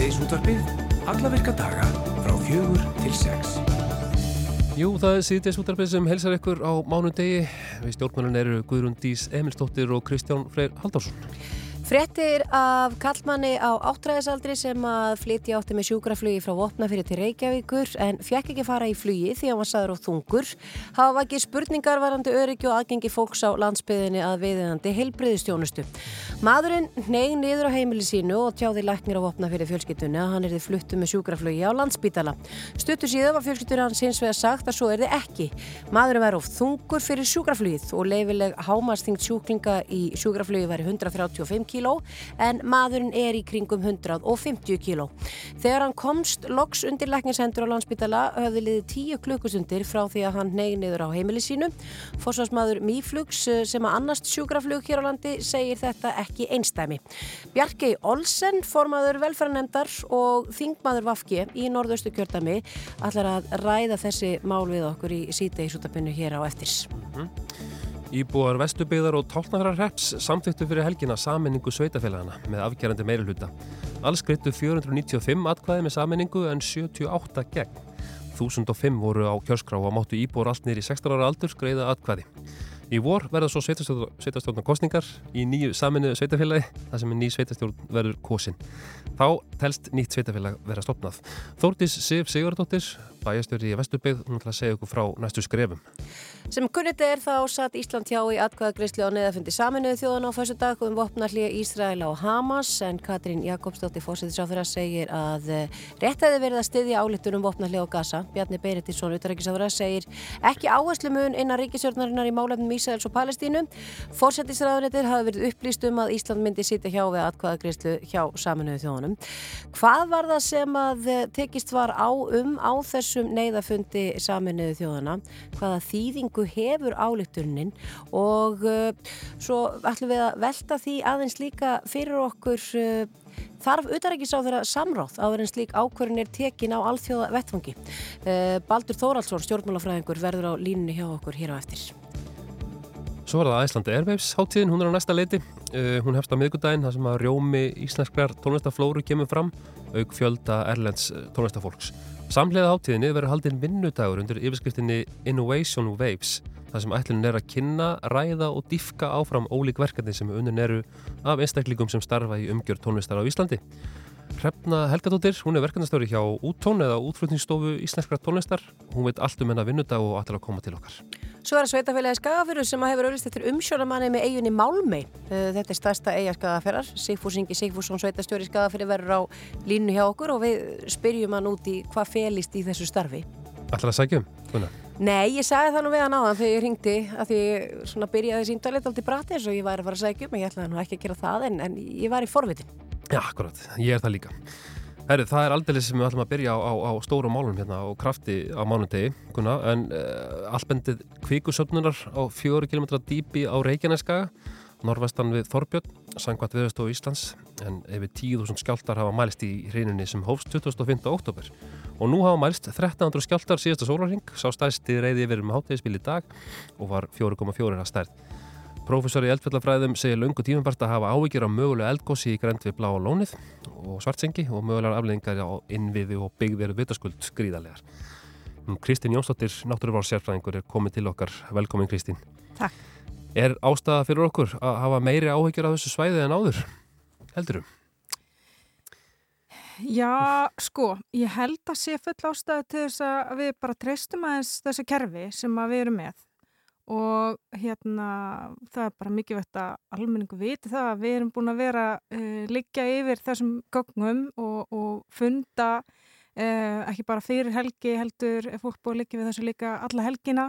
Síðdeisútvarpið, alla virka daga frá fjögur til sex. Jú, það er síðdeisútvarpið sem helsar ykkur á mánundegi. Við stjórnmjölun eru Guðrún Dís Emilstóttir og Kristján Freyr Haldársson. Frettir af kallmanni á áttræðisaldri sem að flytja átti með sjúkraflugi frá Vopnafyrir til Reykjavíkur en fekk ekki fara í flugi því að hann var saður á þungur. Hafa ekki spurningar varandi öryggi og aðgengi fólks á landsbyðinni að viðinandi heilbreyðistjónustu. Maðurinn neyg niður á heimili sínu og tjáði læknir á Vopnafyrir fjölskyttunni að hann er þið fluttu með sjúkraflugi á landsbítala. Stuttu síðan var fjölskyttur hans hins vegar sagt að svo er þið ekki. Maðurinn væri of þungur fyrir sjúkraflugið og leifileg hámastingt sjúklinga í sjúkraflugi væri 135 kg kíló en maðurinn er í kringum 150 kíló. Þegar hann komst loks undir lækningshendur á landsbytala höfði liðið 10 klukkusundir frá því að hann neyði niður á heimili sínu. Fósvarsmaður Míflugs sem að annast sjúkraflug hér á landi segir þetta ekki einstæmi. Bjarkei Olsen, formaður velferðanemdar og þingmaður Vafki í norðaustu kjördami allar að ræða þessi mál við okkur í sítegisútabunnu hér á eftirs. Mm -hmm. Íbúar Vestubíðar og Tálknararreps samþýttu fyrir helgina saminningu sveitafélagana með afgerandi meirulhuta. Alls greitu 495 atkvæði með saminningu en 78 gegn. 1005 voru á kjörskrá og máttu íbúar allt nýri 16 ára aldur greiða atkvæði. Í vor verða svo sveitastjórnar kostningar í nýju saminuðu sveitafélagi þar sem er ný sveitastjórn verður kosin. Þá telst nýtt sveitafélag vera stopnað. Þórtis Sif Sigurdóttir, bæjastjóri í Vesturbyggð, hún ætla að segja ykkur frá næstu skrefum. Sem kunnit er þá satt Ísland hjá í atkvæðagreysli á neðafundi saminuðu þjóðan á fyrstu dag um vopnarlið Ísrael á Hamas en Katrín Jakobsdóttir fósættisáfyrir segir að eh, rétt hefði verið að styðja álittunum vopnarlið á Gaza. Bjarni Beiritinsson, utarækisáfyrir, segir ekki áherslu mun innan ríkisjórnarinnar í málefnum Ísraels og Palestínu. Fósættisræðunettir hafi verið upplýst um að Ísland myndi sitja hjá við atkvæðagreyslu hjá saminuðu þjóðanum. Hvað var það sem að eh, tekist var á um á þessum neyðafundi saminuðu þjóðana? Hvaða þýðingu hefur álíktunin og uh, svo ætlum við að velta því aðeins líka fyrir okkur uh, þarf auðvitaðrækis á þeirra samráð á verðin slík ákverðin er tekin á alþjóða vettfangi. Baldur Þóraldsson, stjórnmálafræðingur, verður á línunni hjá okkur hér á eftir. Svo var það Æslandi Airwaves háttíðin, hún er á næsta leiti. Uh, hún hefst á miðgudaginn, þar sem að rjómi íslensklar tónlistaflóru kemur fram, auk fjölda erlends tónlistafólks. Samlega háttíðinni verður haldinn vinnudagur undir yfirskriftinni Innovation Waves þar sem ætlunum er að kynna, ræða og diffka áfram ólík verkefni sem unnun eru af einstaklingum sem starfa í umgjör tónlistar á Íslandi. Hrefna Helgadóttir, hún er verkefnastöru hjá Úttón eða Útflutningsstofu Íslenskra tónlistar. Hún veit allt um hennar vinnudag og allir að koma til okkar. Svo er það Sveitafélagi Skagafjörður sem hefur auðvist eftir umsjónamanni með eiginni Málmei. Uh, þetta er stærsta eiga Skagafjörðar. Sigfúsingi Sigfússon Sveitastjóri Skagafjörði verður á línu hjá okkur og við spyrjum hann út í hvað felist í þessu starfi. Ætlar að sækjum? Nei, ég sagði það nú við hann á þann þegar ég ringdi að því svona byrjaði síndalit aldrei bratis og ég var að fara að sækjum en ég ætlaði nú ekki að gera það en, en ég var í forvitin. Já, akkurat, ég er það líka. Herri, það er aldrei sem við ætlum að byrja á, á, á stóru málum hérna og krafti á mánundegi, en uh, allbendið kvíkusöfnunar á fjóru kilometra dýpi á Reykjaneskaga, norvestan við Þorbjörn, sangvært viðstofu Íslands, en yfir 10.000 skjáltar hafa mælst í hreininni sem hófst 25. oktober. Og nú hafa mælst 1300 skjáltar síðasta sólarring, sá stærsti reyði yfir um háttegispil í dag og var 4,4 að stærð. Professor í eldfjallafræðum segir lungu tímabart að hafa ávíkjur á mögulega eldgósi í grend við blá og lónið og svartsengi og mögulegar afleggingar á innviði og byggðir vitaskuld skrýðarlegar. Kristín Jónsdóttir, náttúruvársjárfræðingur, er komið til okkar. Velkomin Kristín. Takk. Er ástæða fyrir okkur að hafa meiri ávíkjur á þessu svæði en áður? Heldurum? Já, sko, ég held að sé full ástæða til þess að við bara treystum aðeins þessu kerfi sem að við erum með og hérna það er bara mikið vett að almenningu viti það að við erum búin að vera uh, liggja yfir þessum gögnum og, og funda uh, ekki bara fyrir helgi heldur fólk búin að liggja við þessu líka alla helgina.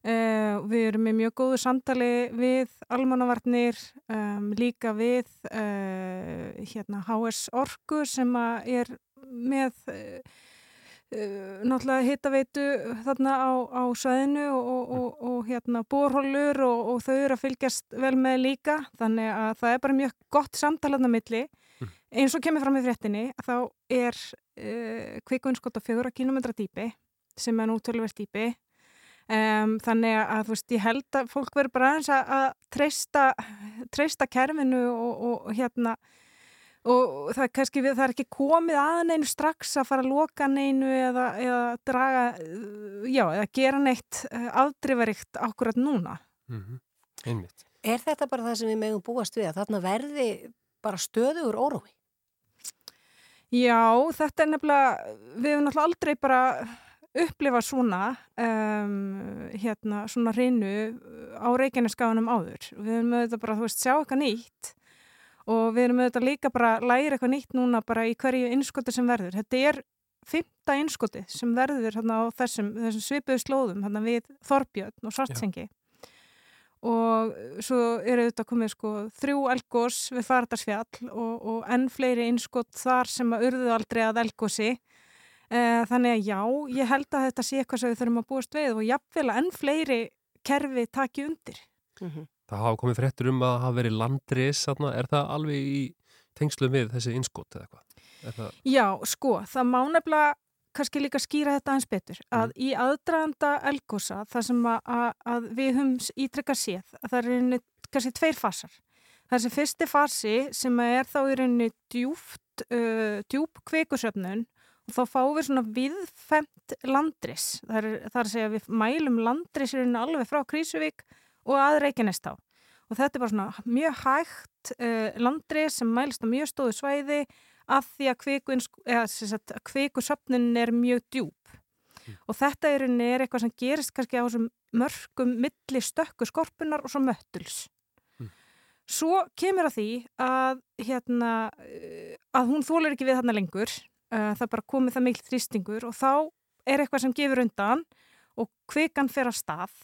Uh, við erum með mjög góðu samtali við almannavarnir um, líka við hérna HS Orku sem er með náttúrulega hittaveitu þarna á, á sveðinu og, og, og, og hérna borhólur og þau eru að fylgjast vel með líka þannig að það er bara mjög gott samtalaðna milli. Mm. eins og kemur fram í fréttinni þá er uh, kvikunskott á fjögur að kílometra dýpi sem er nútölverð dýpi. Um, þannig að þú veist ég held að fólk verður bara aðeins að, að treysta, treysta kerfinu og hérna og það er kannski það er ekki komið að neinu strax að fara að loka neinu eða, eða draga já, eða gera neitt eh, afdrifaríkt akkurat núna mm -hmm. einmitt Er þetta bara það sem við megum búast við að þarna verði bara stöðugur órói? Já, þetta er nefnilega við hefum náttúrulega aldrei bara upplifa svona um, hérna, svona reynu á Reykjaneskaðunum áður við hefum auðvitað bara, þú veist, sjá eitthvað nýtt og við erum auðvitað líka bara að læra eitthvað nýtt núna bara í hverju innskoti sem verður. Þetta er fymta innskoti sem verður hérna á þessum, þessum svipuðu slóðum hérna við Þorbjörn og Svartsengi og svo eru auðvitað komið sko þrjú elgós við Fardarsfjall og, og enn fleiri innskot þar sem að urðu aldrei að elgósi. Eh, þannig að já, ég held að þetta sé eitthvað sem við þurfum að búast við og jáfnvel að enn fleiri kerfi taki undir. Mm -hmm. Það hafa komið fréttur um að hafa verið landris, er það alveg í tengslu við þessi innskott eða eitthvað? Það... Já, sko, það má nefnilega kannski líka skýra þetta eins betur að mm. í aðdraganda elgósa það sem að, að, að við höfum ítrekka séð að það er einni kannski tveir fasar. Sem fyrsti fasi sem er þá í rauninni djúpt, uh, djúp kveikusöfnun og þá fáum við svona viðfemt landris. Það er, það er að segja við mælum landris í rauninni alveg frá Krísuvík og að Reykjanest á. Og þetta er bara svona mjög hægt uh, landri sem mælst á mjög stóðu svæði af því að kvikusöfnin er mjög djúb. Mm. Og þetta er, er eitthvað sem gerist kannski á þessum mörgum milli stökku skorpunar og svo möttuls. Mm. Svo kemur að því að, hérna, eh, að hún þólar ekki við þarna lengur, uh, það bara komið það meilt þrýstingur og þá er eitthvað sem gefur undan og kvikan fer að stað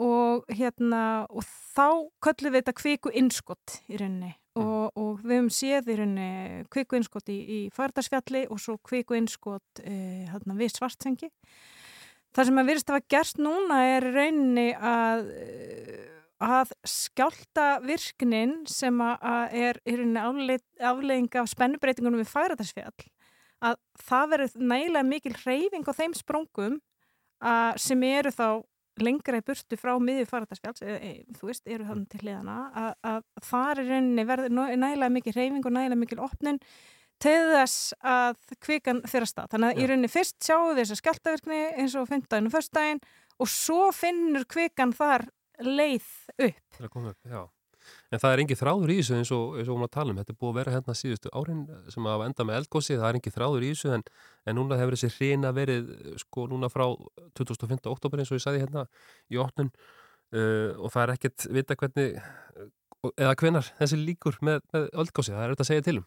og hérna og þá köllum við þetta kviku innskott í rauninni mm. og, og við hefum séð í rauninni kviku innskott í, í fardarsfjalli og svo kviku innskott e, hérna við svartsengi það sem að virðist að hafa gerst núna er rauninni að að skjálta virknin sem að er í rauninni aflegging af spennubreitingunum við fardarsfjall að það verður nægilega mikil hreyfing á þeim spróngum sem eru þá lengra í burtu frá miðju faradagsfjalls, e, e, þú veist, eru þannig til hliðana, að, að þar er rauninni verður nægilega mikið reyfing og nægilega mikið opnun til þess að kvikan að stað. Þannig að Já. í rauninni fyrst sjáu þess að skjáltavirkni eins og fymdæginu fyrstdægin og svo finnur kvikan þar leið upp. Upp. En það er engið þráður í þessu eins og, eins og um að tala um. Þetta er búið að vera hérna síðustu árin sem að enda með eldgósi. Það er engið þráður í þessu en, en núna hefur þessi hreina verið sko núna frá 2005. oktober eins og ég sagði hérna í óttun uh, og það er ekkert vita hvernig eða hvenar þessi líkur með, með eldgósi. Það er auðvitað að segja til um.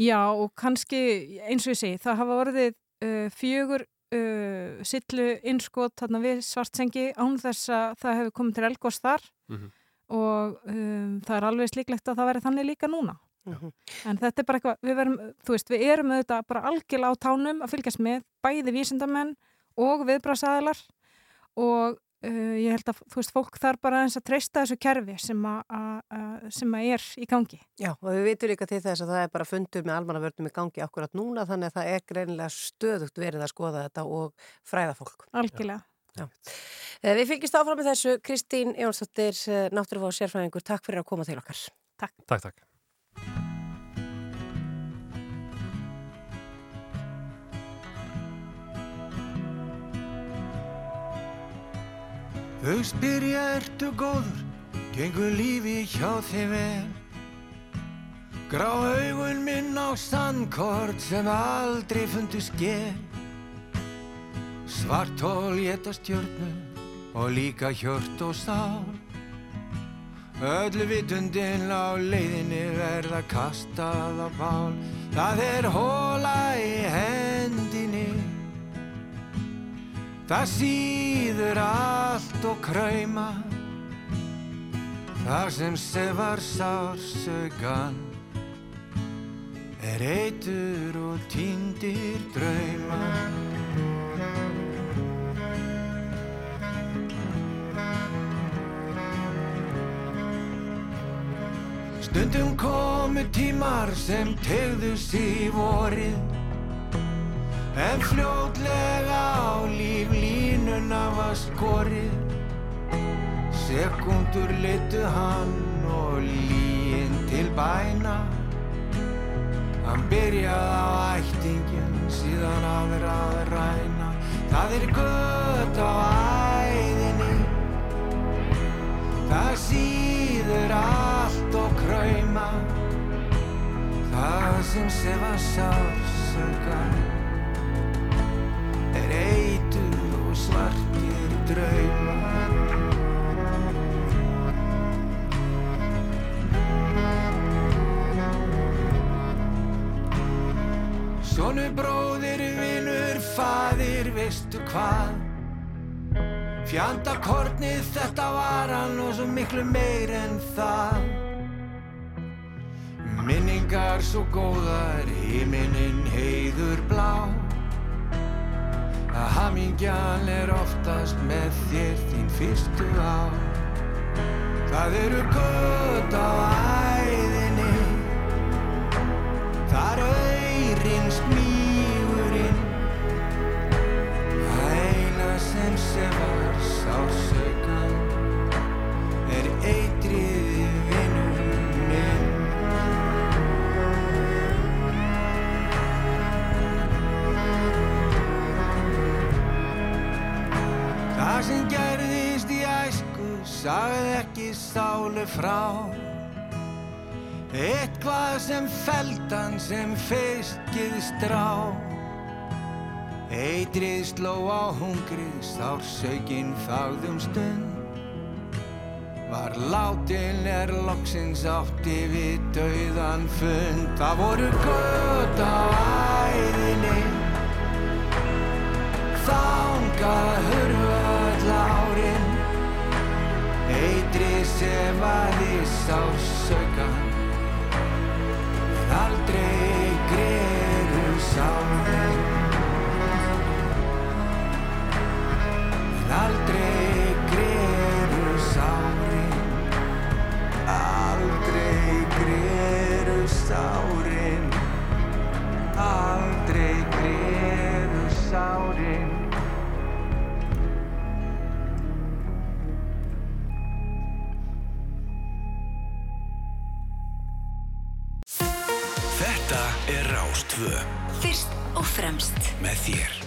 Já og kannski eins og ég segi það hafa vorið uh, fjögur uh, sillu innskot þarna við svartsengi án þess að það hefur komið til eldgós þar. Mm -hmm og um, það er alveg sliklegt að það veri þannig líka núna uh -huh. en þetta er bara eitthvað, við verum þú veist, við erum auðvitað bara algjörl á tánum að fylgjast með bæði vísindamenn og viðbráðsæðilar og uh, ég held að þú veist, fólk þarf bara eins að treysta þessu kerfi sem að, að, sem að er í gangi. Já, og við vitum líka til þess að það er bara fundur með almannavörnum í gangi akkurat núna, þannig að það er greinilega stöðugt verið að skoða þetta og fræða fólk. Algjörlega. Já. Eh, við fylgjast áfram með þessu. Kristín Jónsdóttir, eh, náttúrulega sérfræðingur. Takk fyrir að koma til okkar. Takk, takk, takk. Þau spyrja ertu góður? Gengur lífi hjá þeim vel? Grá augun minn á sandkort sem aldrei fundu skell Svartól geta stjórnu og líka hjört og stál Öllu vitundin á leiðinni verða kastað á bál Það er hóla í hendinni. Það síður allt og kræma Það sem sefar sársögan Er eitur og týndir drauma Stundum komu tímar sem tegðu sí vorið. En fljótlega á líf línuna var skorið. Sekundur litu hann og líinn til bæna. Hann byrjaði á ættingin síðan á þeirra að ræna. Það er gött á æðinni kræma Það sem sefa sársökan Er eitur og svartir draumar Sónu bróðir, vinnur, fadir, veistu hvað? Fjandakornið þetta var hann og svo miklu meir en það. Minningar svo góðar, himinin heiður blá. Að hamingjan er oftast með þér þín fyrstu á. Það eru gött á æðinni, þar auðrin smígurinn. Það eina sem sem var sásaukan sagði ekki sálu frá. Eitthvað sem feldan sem feskið strá. Eitrið sló á hungrið, sársökin þáðum stund. Var látin er loksins átti við dauðan fund. Það voru gött á æðinni. Þanga hurfa Eitri sefaði sársökan En aldrei greru sárin En aldrei greru sárin Aldrei greru sárin Aldrei Rástvö Fyrst og fremst með þér.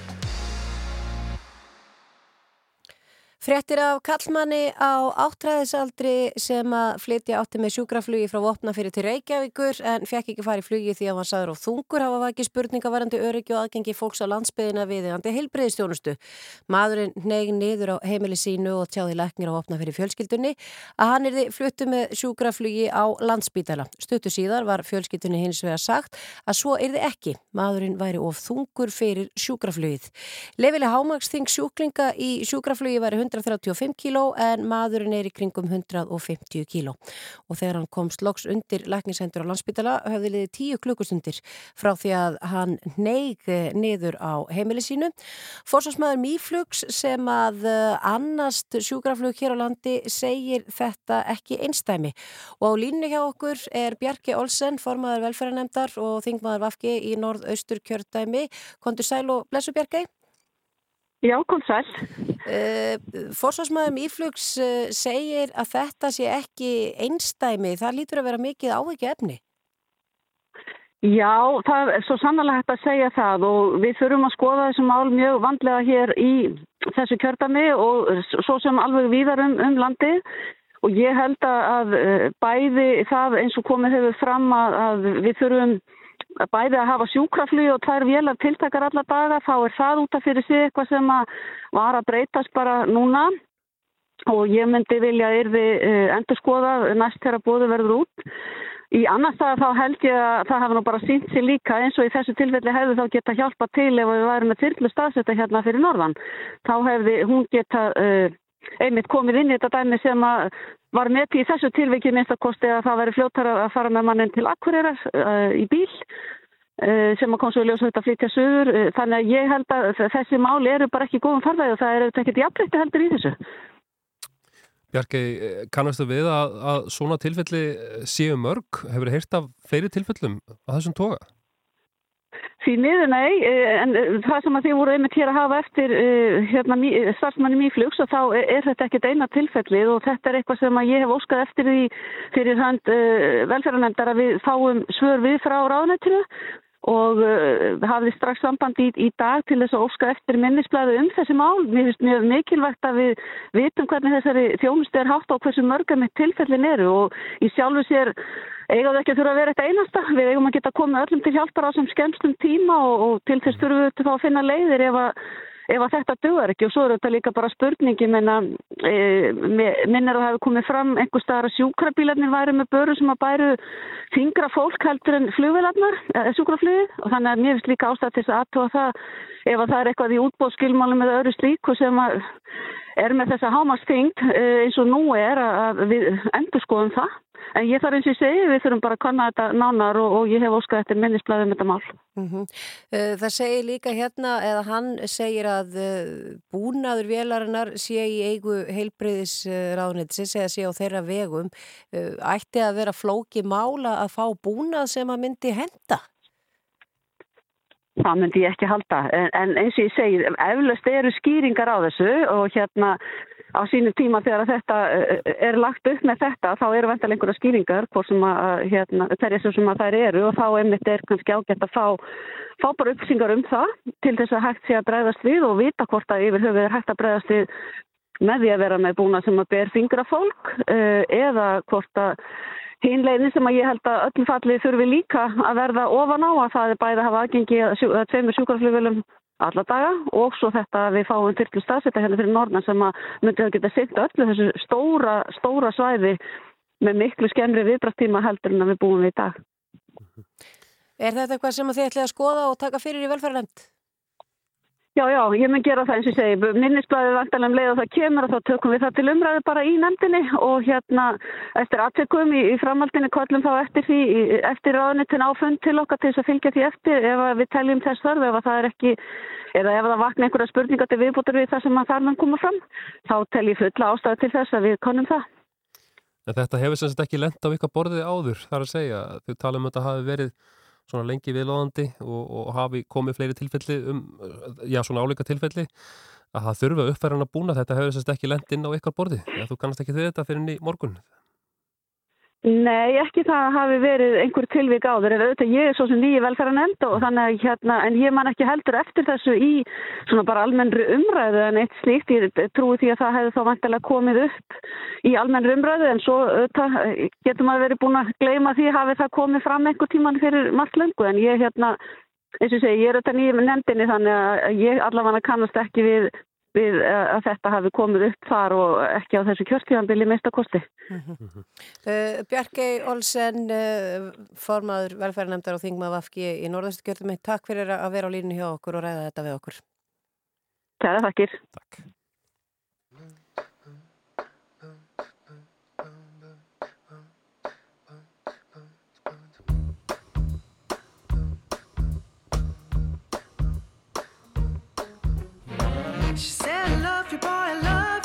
Frettir af kallmanni á áttræðisaldri sem að flytja átti með sjúkraflugi frá Vopnafyrir til Reykjavíkur en fekk ekki farið flugi því að hann saður á þungur hafa vakið spurningavarandi öryggi og aðgengi fólks á landsbyðina viðegandi heilbreyðistjónustu. Maðurinn neyg niður á heimili sínu og tjáði læknir á Vopnafyrir fjölskyldunni að hann erði fluttu með sjúkraflugi á landsbytala. Stuttu síðar var fjölskyldunni hins vega sagt að svo erði ekki. Maðurinn væri of þungur fyrir sjúkraflugið. Lefileg hámagsþing sjúklinga í sjúkraflugi væri 135 kíló en maðurinn er í kringum 150 kíló og þegar hann komst loks undir lækningshendur á landsbytala höfði liðið 10 klukkustundir frá því að hann neig niður á heimili sínu. Forsvarsmaður Míflugs sem að annast sjúkraflug hér á landi segir þetta ekki einstæmi og á línu hjá okkur er Bjarki Olsen, formaður velferðarnemdar og þingmaður Vafki í norð-austur kjördæmi. Kondur sæl og blessu Bjarki? Já, kom sæl. Uh, Forsvarsmaður Íflugs uh, segir að þetta sé ekki einstæmi. Það lítur að vera mikið áhugja efni. Já, það er svo sannlega hægt að segja það og við þurfum að skoða þessu mál mjög vandlega hér í þessu kjördami og svo sem alveg víðar um, um landi og ég held að bæði það eins og komið hefur fram að, að við þurfum að bæði að hafa sjúkraflug og tvær vélar tiltakar alla daga þá er það út af fyrir sig eitthvað sem að var að breytast bara núna og ég myndi vilja yrði endur skoða næst þegar bóðu verður út. Í annars það þá held ég að það hafa nú bara sínt sér líka eins og í þessu tilfelli hefði þá geta hjálpa til ef við værum með þyrlu staðsetta hérna fyrir norðan. Þá hefði hún geta uh, einmitt komið inn í þetta dæmi sem að var með í þessu tilviki minnst að kosti að það veri fljóttar að fara með mannin til Akureyrar uh, í bíl uh, sem að ljósa þetta að flytja sögur. Þannig að ég held að þessi máli eru bara ekki góðum farðæði og það er auðvitað ekkert jafnlegt heldur í þessu. Bjarki, kannastu við að, að svona tilfelli séu mörg? Hefur þið heyrt af fleiri tilfellum að þessum toga? Því miður nei, eh, en eh, það sem að þið voru einmitt hér að hafa eftir uh, hérna, starfsmanni mýflugs og þá er, er þetta ekkit eina tilfellið og þetta er eitthvað sem að ég hef óskað eftir því fyrir hand velferðarnemndar að við fáum svör við frá ráðnættinu og hafði strax samband í, í dag til þess að óska eftir minnisblæðu um þessi mál. Mér finnst mjög mikilvægt að við vitum hvernig þessari þjónustu er hátt á hversu mörgum tilfellin eru og í sjálfu sér eiga það ekki að þurfa að vera eitt einasta. Við eigum að geta komið öllum til hjálpar á sem skemmstum tíma og, og til þess þurfum við til að finna leiðir ef að, ef að þetta dögur ekki. Og svo er þetta líka bara spurningi menna, e, minnir að það hefur komið fram einhver staðar að sjúkrabílarnir væri með böru sem að bæru fingra fólk heldur en flugvelarnar, sjúkraflugið. Og þannig að mér finnst líka ástæð til þess að aðtóa það ef að það er eitthvað í útbóðskilmálum eða öðru slíku sem að er með þessa hámastingt e, eins og nú er að við endur skoðum það En ég þarf eins og ég segi, við þurfum bara að kanna þetta nánar og, og ég hef óskað eftir minnisblæðum þetta mál. Mm -hmm. Það segir líka hérna, eða hann segir að eh, búnaður vélarinnar sé í eigu heilbreyðisráðnitsins eða sé á þeirra vegum. Eh, ætti að vera flóki mála að fá búnað sem að myndi henda? Það myndi ég ekki halda, en, en eins og ég segir, eflaust eru skýringar á þessu og hérna á sínum tíma þegar þetta eh, er lagt upp með þetta þá eru vental einhverja skýringar sem að hérna, hverja sem að þær eru og þá einmitt er kannski ágætt að fá, fá bara uppsingar um það til þess að hægt sé að bregðast við og vita hvort að yfir höfuð er hægt að bregðast við með því að vera með búna sem að ber fingra fólk eh, eða hvort að Hínlegin sem að ég held að öllum fallið þurfi líka að verða ofan á að það er bæði að hafa aðgengi að tveimur sjúkarflugvelum alla daga og svo þetta við fáum þyrklu staðsetta hérna fyrir norðan sem að myndið að geta sitt öllu þessu stóra, stóra svæði með miklu skemmri viðbrastíma heldur en að við búum við í dag. Er þetta eitthvað sem þið ætlið að skoða og taka fyrir í velferðarlemt? Já, já, ég mun gera það eins og segi. Minnisblæðið vantanlega um leið og það kemur og þá tökum við það til umræðu bara í nefndinni og hérna eftir aðtökum í, í framhaldinni kvöllum þá eftir því, eftir ráðnitin áfund til okkar til þess að fylgja því eftir ef við teljum þess þörf, ef það er ekki, eða ef það vakna einhverja spurningar til viðbútur við það sem að þar mann koma fram, þá tel ég fulla ástæðu til þess að við konum það. En þetta hefur sem sagt ekki lent á ykkar borðið áður, þar að segja. Þau tala um að þetta hafi verið svona lengi viðlóðandi og, og hafi komið fleiri tilfelli um, já svona áleika tilfelli að það þurfa uppfæran að búna þetta hefur að ekki lend inn á ykkar borði. Eða þú kannast ekki þau þetta fyrir í morgun Nei, ekki það hafi verið einhver tilvík áður en auðvitað ég er svo sem nýji velferðan enda og þannig að hérna, en ég man ekki heldur eftir þessu í svona bara almennri umræðu en eitt sníkt, ég trúi því að það hefði þá vantilega komið upp í almennri umræðu en svo auðvitað getur maður verið búin að gleima því hafi það komið fram einhver tíman fyrir margt löngu. En ég hérna, eins og segi, ég er auðvitað nýjum nefndinni þannig að ég allavega kannast ekki við við eh, að þetta hafi komið upp þar og ekki á þessu kjörtíðanbili meista kosti. Mm -hmm. uh, Bjarkei Olsen, uh, formaður velferðarnemndar og þingmað Vafki í Norðastu kjörtum, takk fyrir að vera á línu hjá okkur og ræða þetta við okkur. Kæra, takkir. Takk. I love you, boy, I love you.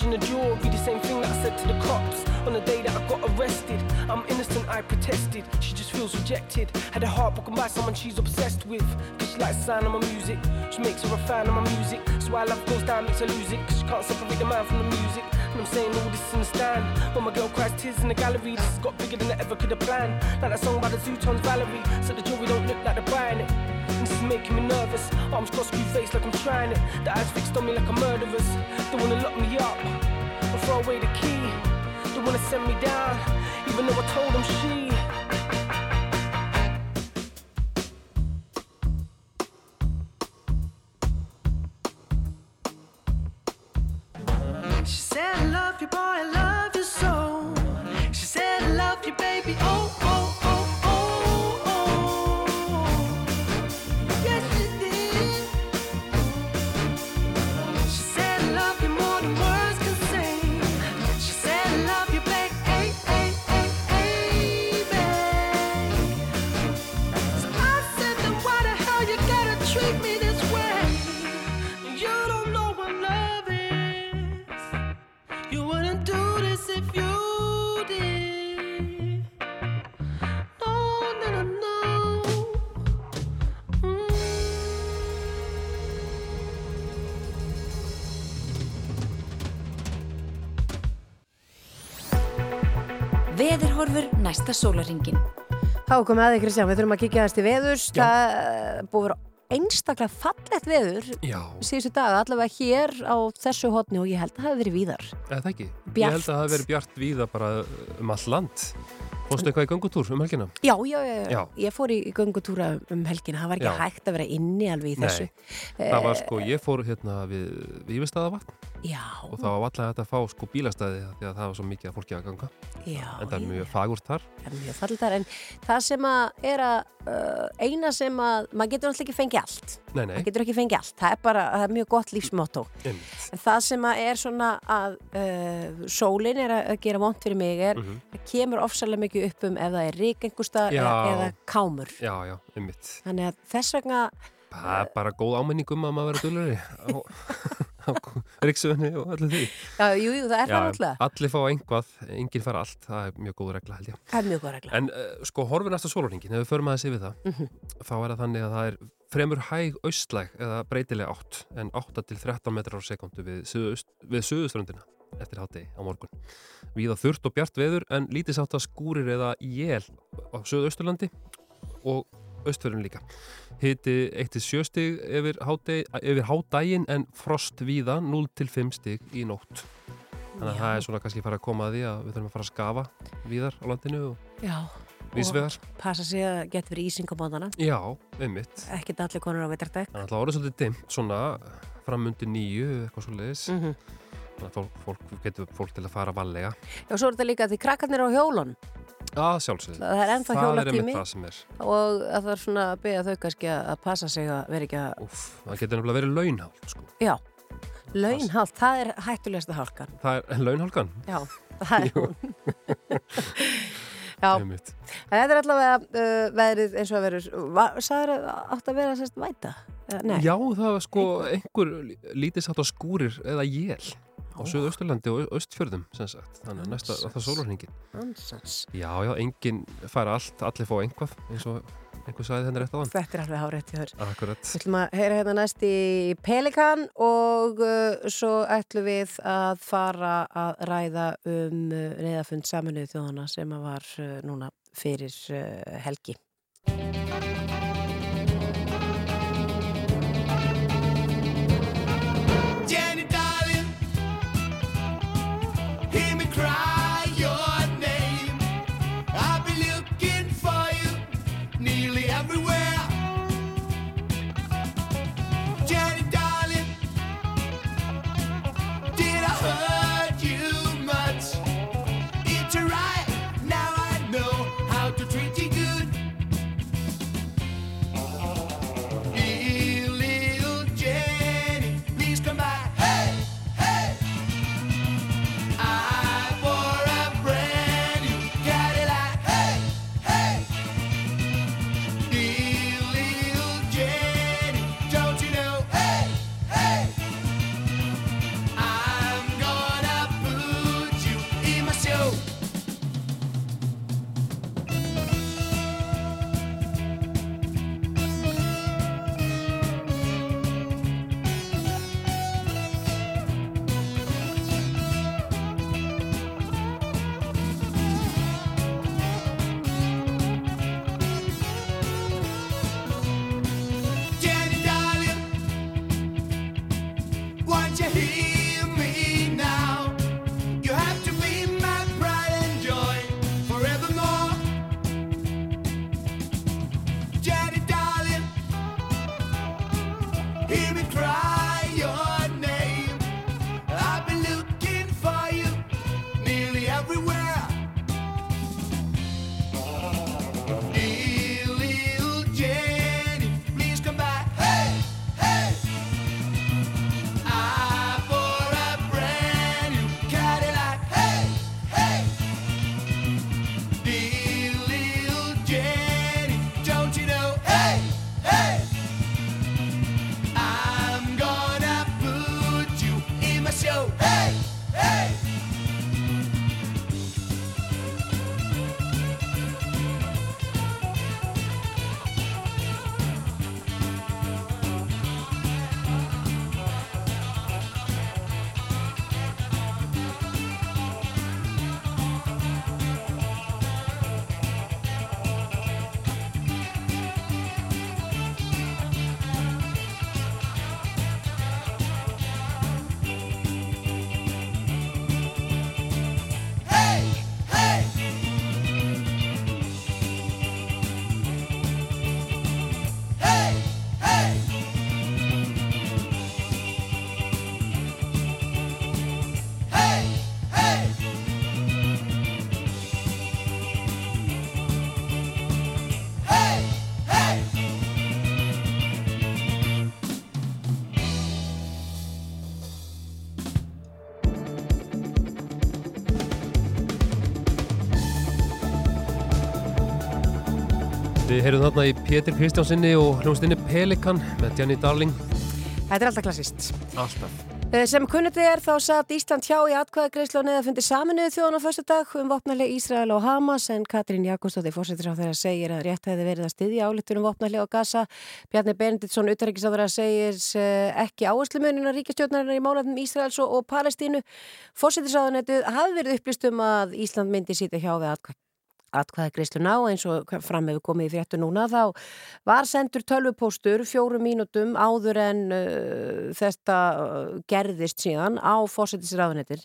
Telling the jury the same thing that I said to the cops on the day that I got arrested. I'm innocent, I protested. She just feels rejected. Had her heart broken by someone she's obsessed with. Cause she likes the sound of my music. She makes her a fan of my music. So why love goes down, makes her lose it. Cause she can't separate the man from the music. And I'm saying all this in the stand. When my girl cries tears in the gallery, this has got bigger than I ever could have planned. Like that song by the Zootons Valerie. So the jury don't look like they're buying it. Is making me nervous. Arms crossed, screw face like I'm trying it. The eyes fixed on me like a murderer's. They wanna lock me up or throw away the key. They wanna send me down, even though I told them. She næsta sólaringin. Þá komum við að þig Kristján, við þurfum að kíkja þess til veðurs það er búið að vera einstaklega fallegt veður Já, síðustu daga, allavega hér á þessu hotni og ég held að það hefði verið víðar eða það ekki. Bjart. Ég held að það hafi verið bjart víða bara um all land. Fórstu eitthvað í gangutúr um helgina? Já, já, já, já. Já. ég fór í göngutúra um helgina, það var ekki Já. hægt að vera inni alveg í þessu Nei, það var sko, ég fór hérna við Vífestaðavatn Já, og það var alltaf hægt að fá sko bílastæði því að það var svo mikið að fólki að ganga. Já, en það er mjög fagurt þar. Er mjög falldar en það sem að er að uh, eina sem að, maður getur alltaf ekki fengið allt. Nei, nei, maður getur ekki fengið allt, það er bara það er mjög gott lífsmotto. En það sem að er svona að uh, sólin er að gera vont fyrir mig er, Mhm. það kemur ofsalega mikið upp um ef það er rík einhversta Já. eða, eða kámur. Já, þannig að þess vegna Það er bara góð ámenning um að maður á ríksuðinni og öllu því já, jú, jú, það er það náttúrulega allir fá einhvað, enginn fara allt það er mjög góð regla held ég það er mjög góð regla En uh, sko horfið næsta sólurringin, ef við förum aðeins yfir það Mhm. þá er það þannig að það er fremur hæg austlæg eða breytileg átt en 8 til 13 metrar á sekundu við, suðaust, við suðuströndina eftir hátti á morgun. Víða þurrt og bjart veður en lítið sátt að skúrir eða jél á suðausturlandi og austfjörðun líka. Hiti 1-7 stig yfir, háti, yfir hádægin en frost víða 0-5 stig í nótt. Þannig að Já. það er svona kannski fara að koma að því að við þurfum að fara að skafa víðar á landinu og já, vísvegar. passa sig að geta verið ísing á mótana Já, einmitt. ekkert allir konur á veitardæk Þannig að það voru svolítið dimmt svona framundi nýju, eitthvað svo leiðis. mm Þannig að fólk, fólk getur fólk til að fara varlega. Já, svo er þetta líka því krakkarnir á hjólun Að sjálfsögðu. það er ennþá hjólatími og að það er svona að beða þau kannski að passa sig að vera ekki að Úf, það getur nefnilega verið launhál, sko. já, launhald, það er hættulegsta hálkan. Það er launhálkan. já, það er hún. Já, þetta er allavega uh, veðrið eins og að verður sagður að átt að vera sérst væta? Nei, Já, það var sko einhver. lítið sátt á skúrir eða jél á Suðausturlandi og Östfjörðum. Þannig að næsta, það er sólurhingin. ansans Já, já, enginn fara allt, allir fá einhvað, eins og einhver sagði henni rétt á hann. þetta er alveg hárétt í Akkurat. Við ætlum að heyra hérna næst í Pelikan og uh, svo ætlum við að fara að ræða um uh, reyðafund saminuð þjóðana sem að var uh, núna fyrir uh, helgi. Við heyrðum þarna í Pétur Kristjánsinni og hljómsdynni Pelikan með Jenny Darling. Þetta er alltaf klassist. Alltaf. Eh, Sem kunnandi er þá satt Ísland hjá í atkvæðagreislu og neðafundi saminuðu þjóðan á fyrstu dag um vopnarlega Ísrael og Hamas en Katrín Jakobsdóttir fórsetur á þeirra segir að rétt hefði verið að styðja álítunum vopnarlega á Gaza. Bjarni Benediktsson, utaríkisáður að segir eh, ekki áherslumunina ríkistjórnarinnar í málefnum Ísraels og, Palestínu. Fórsetisráðunetið hafi verið upplýst um að Ísland myndi sýta hjá við atkvæð atkvæða greiðsluna og eins og fram hefur komið í fréttu núna þá var sendur tölvupóstur fjórum mínútum áður en uh, þetta uh, gerðist síðan á fósettisraðunettir.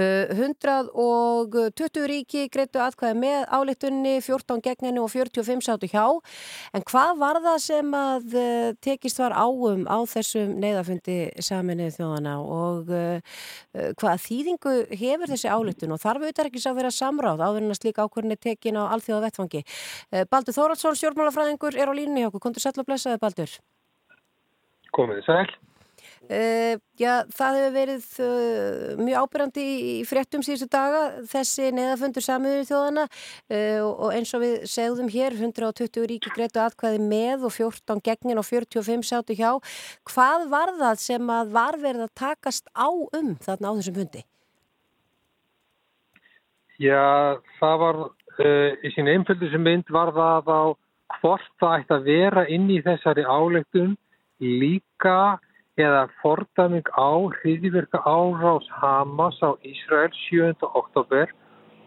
Uh, 120 ríki greittu atkvæði með álittunni, 14 gegn henni og 45 sátu hjá. En hvað var það sem að uh, tekist var áum á þessum neyðafundi saminnið þjóðana og hvaða þýðingu hefur þessi álittun og þarf auðvitað ekki sá vera samráð áður en að slíka ákvörðin er tekin á alþjóða vettfangi. Baldur Þóraldsson, stjórnmálafræðingur, er á línunni hjá okkur. Kondur sætla og blessaði, Baldur. Komið þið sæl. Uh, já, það hefur verið uh, mjög ábyrjandi í, í fréttum síðustu daga, þessi neðafundur samiður þjóðana uh, og, og eins og við segðum hér, 120 ríki greitu atkvæði með og 14 gegnin og 45 sátu hjá. Hvað var það sem að var verið að takast á um þarna á þessum fundi? Já, það var í sín einföldu sem mynd var það á hvort það ætti að vera inn í þessari álegtun líka eða fordaming á hriðiverka árás Hamas á Ísrael 7. oktober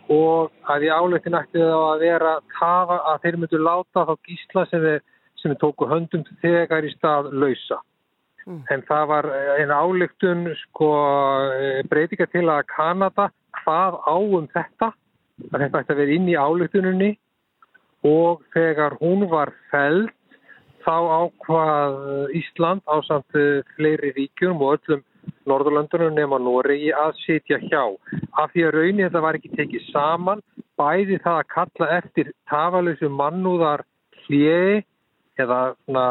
og að í álegtin ætti það að vera tafa að þeir myndu láta þá gísla sem við, sem við tóku höndum þegar í stað lausa. En það var einn álegtun sko, breytinga til að Kanada hvað á um þetta að þetta ætti að vera inn í álegtuninni og þegar hún var feld þá ákvað Ísland á samt fleiri ríkjum og öllum Norðurlöndunum nema Noregi að sitja hjá. Af því að raunin þetta var ekki tekið saman, bæði það að kalla eftir tafalösu mannúðar hljegi eða svona,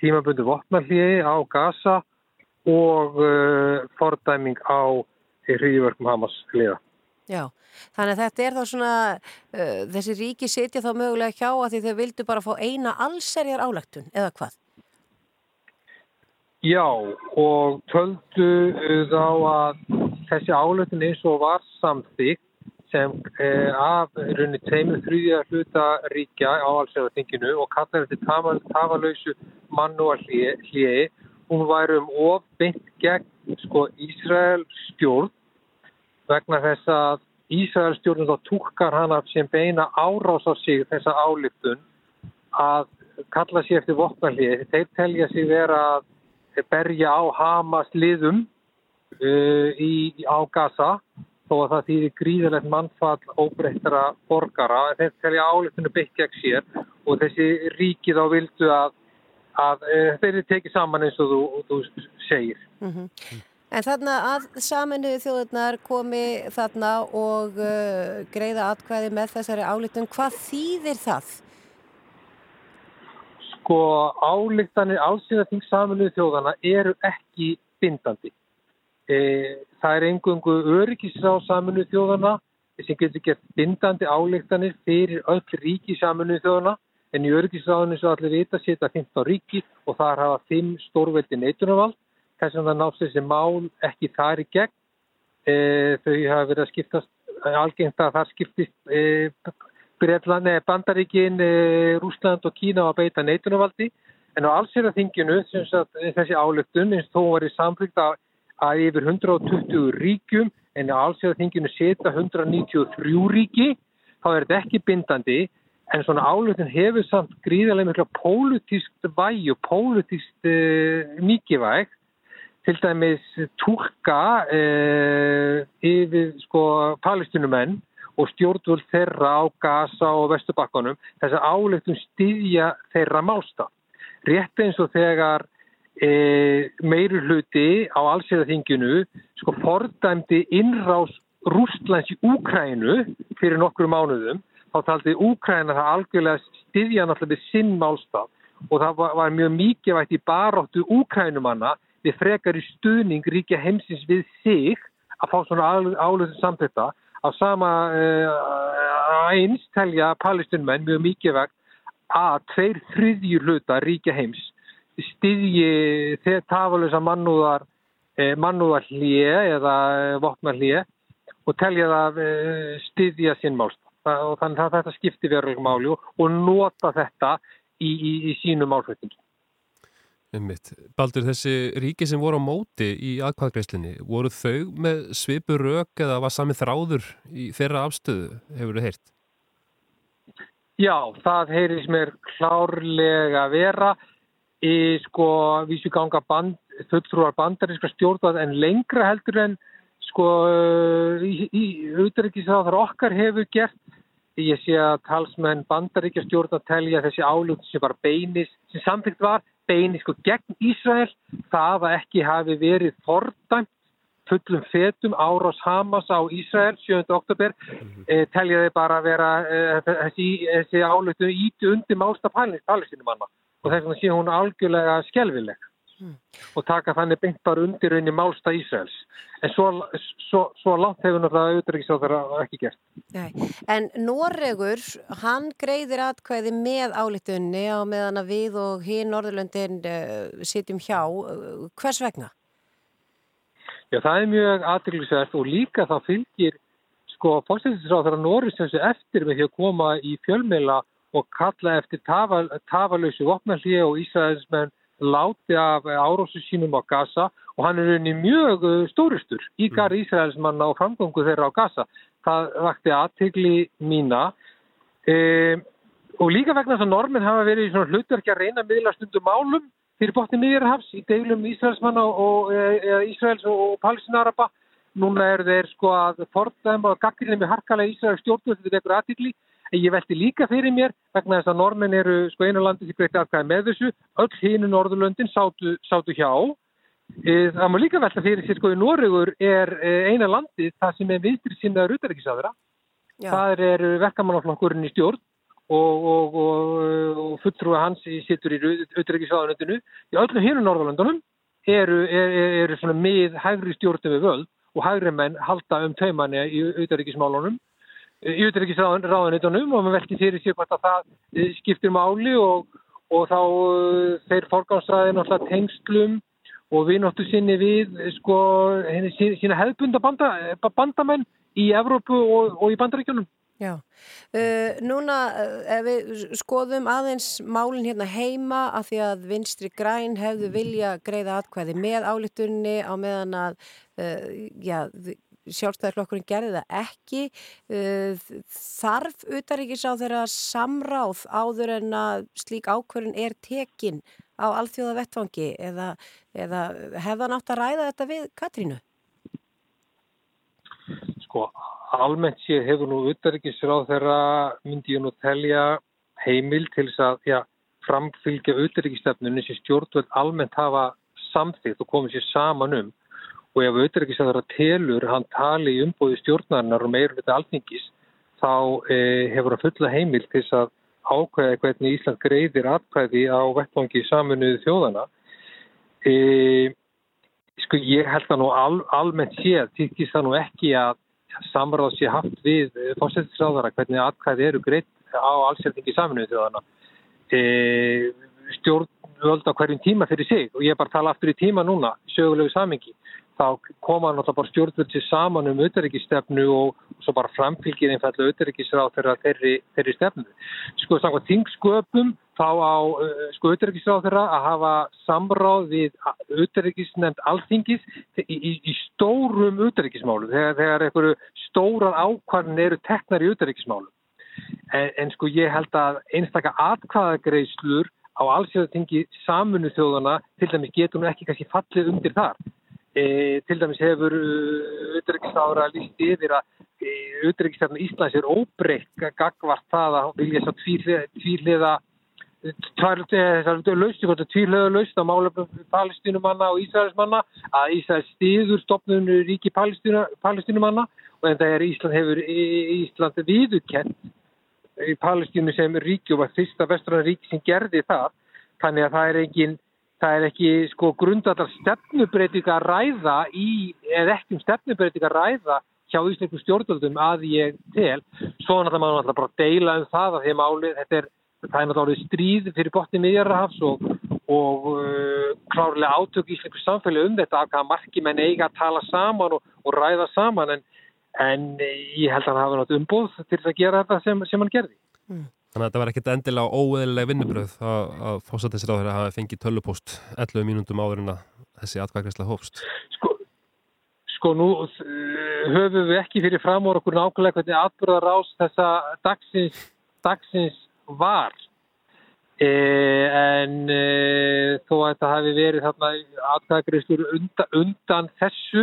tímabundu vopnarhljegi á Gaza og uh, fordæming á hriðjverkum Hamas hliða. Já, þannig að þetta er þá svona, uh, þessi ríki sitja þá mögulega hjá að því þau vildu bara fá eina allserjar álægtun, eða hvað? Já, og töldu þá að þessi álöfin eins og var samþygt sem eh, af runni teimur þrjúðja hluta ríkja á allsæðartinginu og kallar þetta tafalausu mannúar hliði, hún væri um of beint gegn sko Ísrael stjórn vegna þess að Ísrael stjórnum þá túkkar hana sem beina árás á sig þessa álöftun að kalla sér eftir vopnarliði. Þeir telja sig vera að berja á Hamas liðum uh, í, á Gaza þó að það þýðir gríðilegt mannfall óbreyttara borgara þeir telja álefninu byggt gegn sér og þessi ríki þá vildu að, að uh, þeir eru tekið saman eins og þú, þú segir. Mm En þarna að saminuðu þjóðurnar komi þarna og uh, greiða atkvæði með þessari álítun, hvað þýðir það? Sko álíktanir álsýnating saminuðu þjóðana eru ekki bindandi. E, það er engungu öryggisráð saminuðu þjóðana sem getur gert bindandi álíktanir fyrir öll ríki saminuðu þjóðana en í öryggisráðinu svo allir vita setja 15 ríki og þar hafa 5 stórveldi neitunarvald þess að það nást þessi mál ekki þar í gegn. E, þau hafa verið að skiptast algengt að það skiptist e, Breitland, Bandaríkin, e, Rúsland og Kína á að beita neitunarvaldi. En á allsýraþinginu þessi álöktun eins þó var í samflíkt að, að yfir 120 ríkjum en á allsýraþinginu setja 193 ríki þá er þetta ekki bindandi. En svona álöktun hefur samt gríðarlega mikla pólitískt væg og pólitískt e, mikið til dæmis túlka eh, yfir sko palestinumenn og stjórnvöld þeirra á Gaza og Vesturbakkanum þess að áleitum styðja þeirra málsta. Rétt eins og þegar e, meiri hluti á allsýðaþinginu sko fordæmdi innrás Rústlands í Úkrænu fyrir nokkru mánuðum þá taldi Úkræna það algjörlega styðja náttúrulega sinn málstaf og það var, var mjög mikið vægt í baróttu Úkrænumanna við frekar í stuðning ríkja heimsins við sig að fá svona álutum samtetta á sama uh, eins telja palestinmenn mjög mikið vegt að tveir þriðjur hluta ríkja heims styðji þegar tafalösa mannúðar eh, mannúðar hlýje eða vopnar hlýje og telja það eh, styðja sinn málstað og þannig að þetta skipti verulega máli og, og nota þetta í, í, í sínu málflutningi. Einmitt. Baldur, þessi ríki sem voru á móti í aðkvæðgreislinni, voru þau með svipur rauk eða var sami þráður í þeirra afstöðu, hefur þau heyrt? Já, það heyris mér klárlega vera í sko vísu ganga band, fulltrúar bandaríska stjórnað en lengra heldur en sko í, auðvitaðrikiðsáðar okkar hefur gert ég sé að talsmenn bandaríkja stjórnað telja þessi álút sem var beinis, sem samþygt var beinis sko gegn Ísrael. Það að ekki hafi verið fordæmt fullum fetum árás Hamas á Ísrael 7. oktober e, telja þeir bara vera e, þessi, þessi álötu íti undir másta palestinumanna og þess vegna sé hún algjörlega skelvileg og taka þannig beint bara undir unni málsta Ísraels en svo, svo, svo langt hefur náttúrulega auðvitaðriksráður ekki gert. Nei. En Noregur, hann greiðir atkvæði með álítunni á meðan að við og hinn Norðurlöndin uh, sitjum hjá. Hvers vegna? Já, það er mjög aðryglisvert og líka það fylgir sko fórstæðisráður Norris þessu eftir með því að koma í fjölmeila og kalla eftir tafal, tafalösu vopnallíu og Ísraelsmenn láti af árósu sínum á Gaza og hann er unni mjög stóristur í garð Ísraelsmanna og framgöngu þeirra á Gaza. Það vakti aðtegli mína e, og líka vegna þess að normin hafa verið í svona hlutverki að reyna miðla stundum málum fyrir botni miðjarhafs í deilum Ísraelsmanna og e, Ísraels og Palestinaraba. Núna er þeir sko að fordæma og gaggrinni með harkalega Ísraels stjórnvöld þetta vekur aðtegli En ég velti líka fyrir mér vegna þess að normin eru sko einu landi sem greitti aðkvæði með þessu. Öll hínu Norðurlöndin sátu, sátu hjá. E, það má líka velta fyrir sér sko í Noregur er e, eina landi það sem er viðstri sinnaður utarrikiðsadra. Það er verkamannaflokkurinn í stjórn og, og, og, og fulltrúi hans sittur í utarrikiðsadunöndinu. Í öllu hínu Norðurlöndunum eru, eru, eru með hægri stjórnum við völd og hægri menn halda um taumanni í utarrikiðsmálunum í utryggisráðanitunum og maður velti fyrir sér hvort að það eh, skiptir máli og, og þá þeir forgámsræði náttúrulega tengslum og við náttu sinni við sko henni sína hefðbunda banda, bandamenn í Evrópu og, og í bandaríkjunum. Já, uh, núna ef við skoðum aðeins málinn hérna heima að því að vinstri græn hefðu vilja greiða atkvæði með álítunni á meðan að uh, já, sjálfstæðarflokkurinn gerði það ekki. Þarf utaríkis á þeirra samráð áður en að slík ákvörðin er tekin á alþjóða vettfangi eða, eða hefða nátt að ræða þetta við Katrínu? Sko, almennt séð hefur nú utaríkis á þeirra myndi ég nú telja heimil til þess að já, framfylgja utaríkistefnunni sem stjórnvöld almennt hafa samþýtt og komið sér saman um og ef auðvitaðriksæðara telur hann tali í umbóði stjórnarinnar og meirur þetta alþingis þá eh, hefur hann fulla heimil til að ákveða hvernig Ísland greiðir atkvæði á vettvangi saminuðu þjóðana. E, sko ég held að nú al, almennt séð týrkist það nú ekki að samráð sé haft við fórsettisráðara hvernig atkvæði eru greitt á allsendingi saminuðu þjóðana. E, stjórnvöld á hverjum tíma fyrir sig og ég er bara að tala aftur í tíma núna, sögulegu samingi þá koma náttúrulega bara stjórnvöldi saman um auðverikistefnu og svo bara framfylgir einfallega auðverikisráð þeirra þeirri, þeirri stefnu. Sko samkvæmt tingsköpum þá á uh, sko auðverikisráð þeirra að hafa samráð við auðverikisnefnd alþingis í, í, í stórum auðverikismálu þegar, þegar einhverju stóran ákvarðin eru teknar í auðverikismálu. En, en sko ég held að einstakka atkvæðagreislur á allsjöðatingi samunu þjóðana til dæmis getur nú ekki kannski fallið undir þar. E, til dæmis hefur uh, líst yfir að e, auðvitaðriksnára Íslands er óbreykt gagvart það að vilja svo tvíliða tvíliða laust á málefnum palestinumanna og Ísraelsmanna að Ísraels stiður stopnum ríki palestinumanna og en það er Ísland hefur Ísland viðukent í Palestínu sem ríki og var fyrsta vestrana ríki sem gerði það. Þannig að það er enginn það er ekki sko grundallar stefnubreitinga ræða í, eða ekki um stefnubreitinga ræða hjá Ísleikum stjórnvöldum að ég tel, svo náttúrulega maður náttúrulega bara deila um það að því máli, þetta er það er náttúrulega stríð fyrir botni miðjarrahafs og, og uh, klárlega átök í íslensku samfélagi um þetta að hvaða marki menn eiga að tala saman og, og ræða saman. En, en ég held að hann hafi náttúrulega umbúð til að gera þetta sem, sem hann gerði. Þannig að þetta var ekkit endilega óeðlileg vinnubröð að, að fósættisir á þeirra hafi fengið tölupóst 11 mínúndum áður en að þessi atkvæðgræsla hófst. Sko nú uh, höfum við ekki fyrir framór okkur nákvæmlega hvernig atbyrðarás þessa dagsins, dagsins var. E, en e, þó að þetta hafi verið þarna atkvæðgræslur undan, undan þessu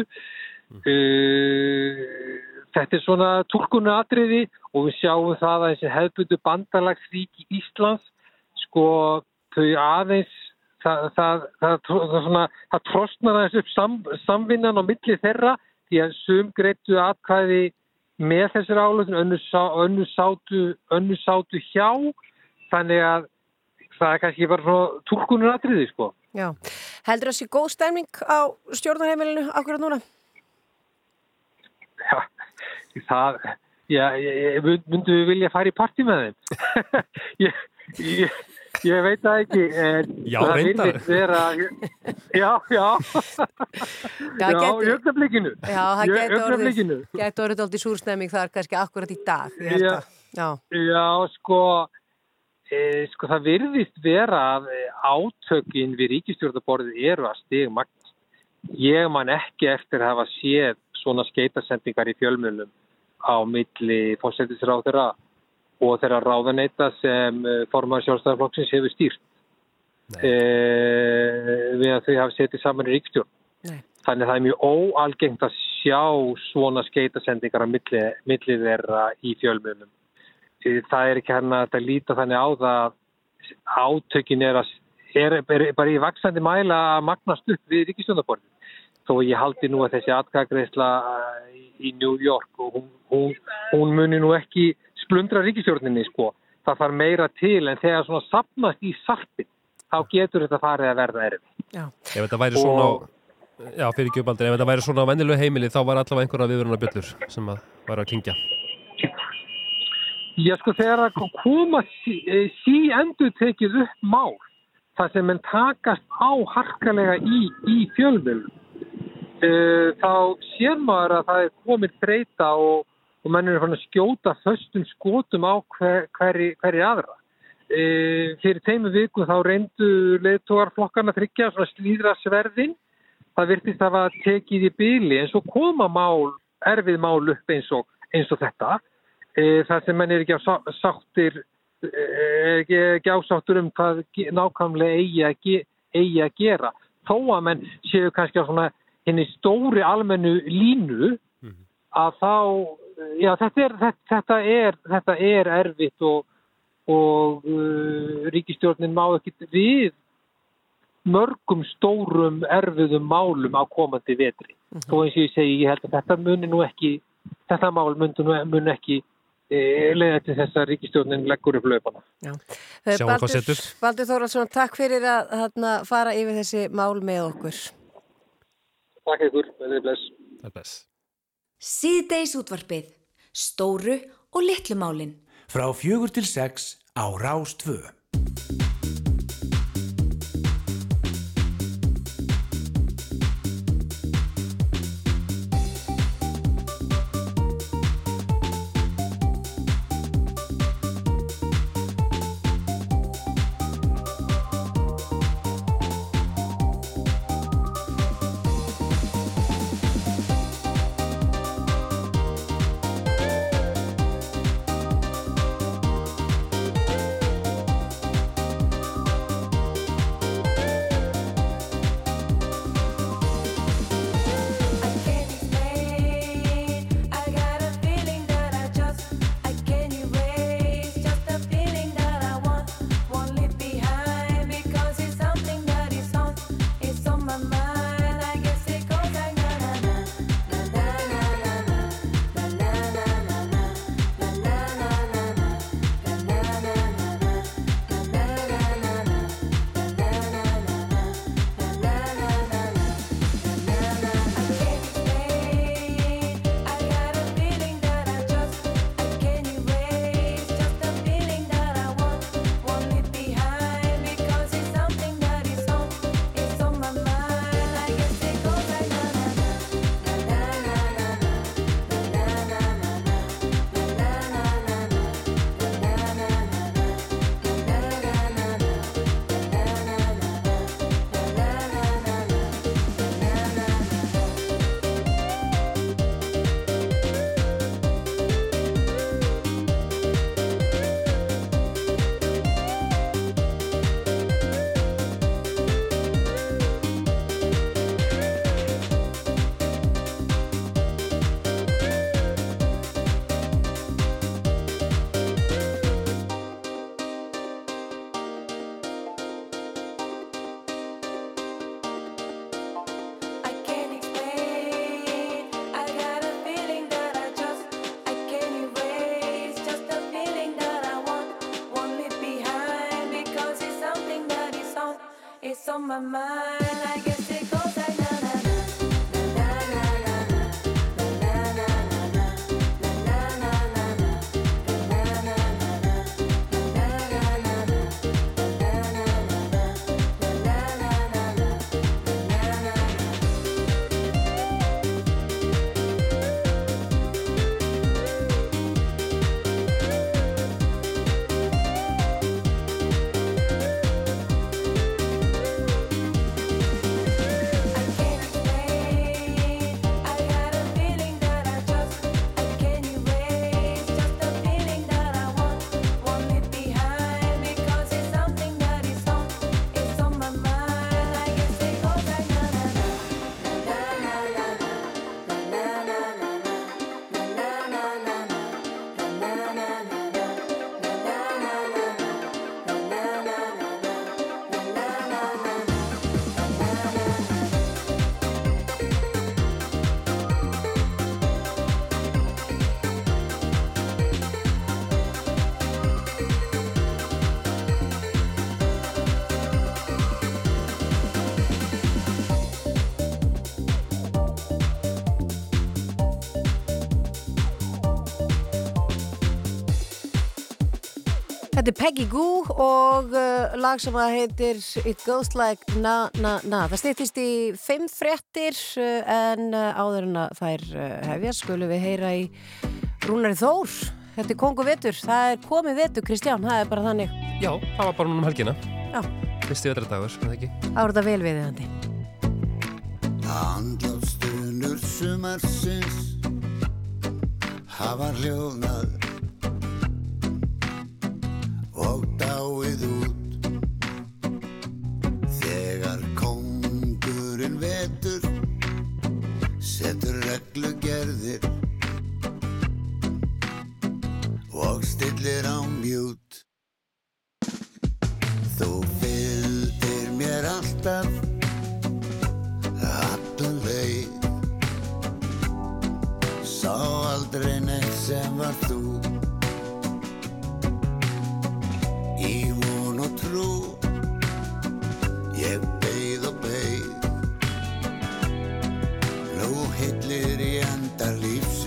e, þetta er svona tólkunu atriði og við sjáum það að þessi hefðbundu bandalagsríki Íslands sko þau aðeins það, það, það, það, trostnar aðeins upp sam, samvinnan á milli þeirra því að sum greittu atkvæði með þessir álöfn önnu, önnu, önnu sátu hjá þannig að það er kannski bara svona tólkunur atriði sko. Já, heldur það sé góð stemning á stjórnarheimilinu akkurat núna? Já, það, já, ég, myndu við vilja fara í partí með þeim? ég, ég, ég veit það ekki. En Já, það reyndar. já, já. Já, í augnablikinu. Já, það gæti orðið, aldrei súrstemming þar kannski akkurat í dag. ég held Já. að- Já. Já, sko, e, sko það virðist vera að átökin við ríkistjórnaborðið eru að stigmagnast. Ég man ekki eftir að hafa séð svona skeitasendingar í fjölmjölum á milli fórsættisráðura og þeirra ráðaneita sem formar sjálfstæðarflokksins hefur stýrt e, við að þau hafa setið saman í ríkstjórn. Nei. Þannig að það er mjög óalgengt að sjá svona skeitasendingar á milli, milli þeirra í fjölmjölum. Eh, það er ekki hérna að þetta líta þannig á það að átökin er, að, er, er bara í vaksandi mæla að magnast upp við ríkistjóndaborðin. Þó ég haldi nú að þessi atkagreisla í New York og hún, hún, hún muni nú ekki splundra ríkistjórninni sko. Það þarf meira til en þegar svona sapnast í sarpin þá getur þetta farið að verða erfi. Ef þetta væri svona á, já, fyrir gjöbaldir, ef þetta væri svona á venjulegu heimili þá var allavega einhverja viðveruna bjöllur sem að var að kingja. Já, sko, þegar það koma sí, eh, sí endur tekið upp mál, það sem menn takast á harkalega í, í fjölmjölum, uh, þá sér maður að það er komið breyta og, og menn er fann að skjóta föstum skotum á hver, hverri, hverri aðra. Uh, fyrir teimu viku þá reyndu leðtógar flokkarna tryggja svona slíðra sverðin, það virtist að það tekið í byli en svo koma mál, erfið mál upp eins og, eins og þetta. E, þar sem menn er ekki á sá- sáttir ekki, ekki ásáttur um hvað nákvæmlega eigi að, ge, eigi að gera. Þó að menn séu kannski á svona henni stóri almennu línu að þá já, þetta, er, þetta, þetta, er, þetta er erfitt og, og uh, ríkistjórnin má ekki við mörgum stórum erfiðum málum á komandi vetri. Þó eins og ég segi, ég held að þetta muni nú ekki, þetta mál muni ekki e, leiða til þess að ríkistjórnin leggur upp löpana. Eh, Sjáum hvað Baldur- setur. Baldur Þóraldsson, takk fyrir að þarna, fara yfir þessi mál með okkur. Takk ykkur, verðið bless. Það er bless. Síðdeis útvarpið. Stóru og litlu málin. Frá fjögur til sex á Rástvö. on my mind. Þetta er Peggy Goo og uh, lag sem að heitir It Goes Like Na Na Na. Það stýttist í fimm fréttir uh, en uh, áður en að þær uh, hefja skulum við heyra í Rúnari Þór. Þetta er kongu vetur. Það er komið vetur, Kristján. Það er bara þannig. Já, það var bara núna um helgina. Já. Fyrsti vetradagur, er það ekki? Það voru þetta vel við þandi. Andlátstunur sumarsins hafa hljóðnað og dáið út. Þegar kongurinn vetur setur reglugerðir og stillir á mjút þú fylgdir mér alltaf allan leið. Sá aldrei neitt sem var þú Í von og trú. Ég beið og beið. Nú hillir í enda lífsins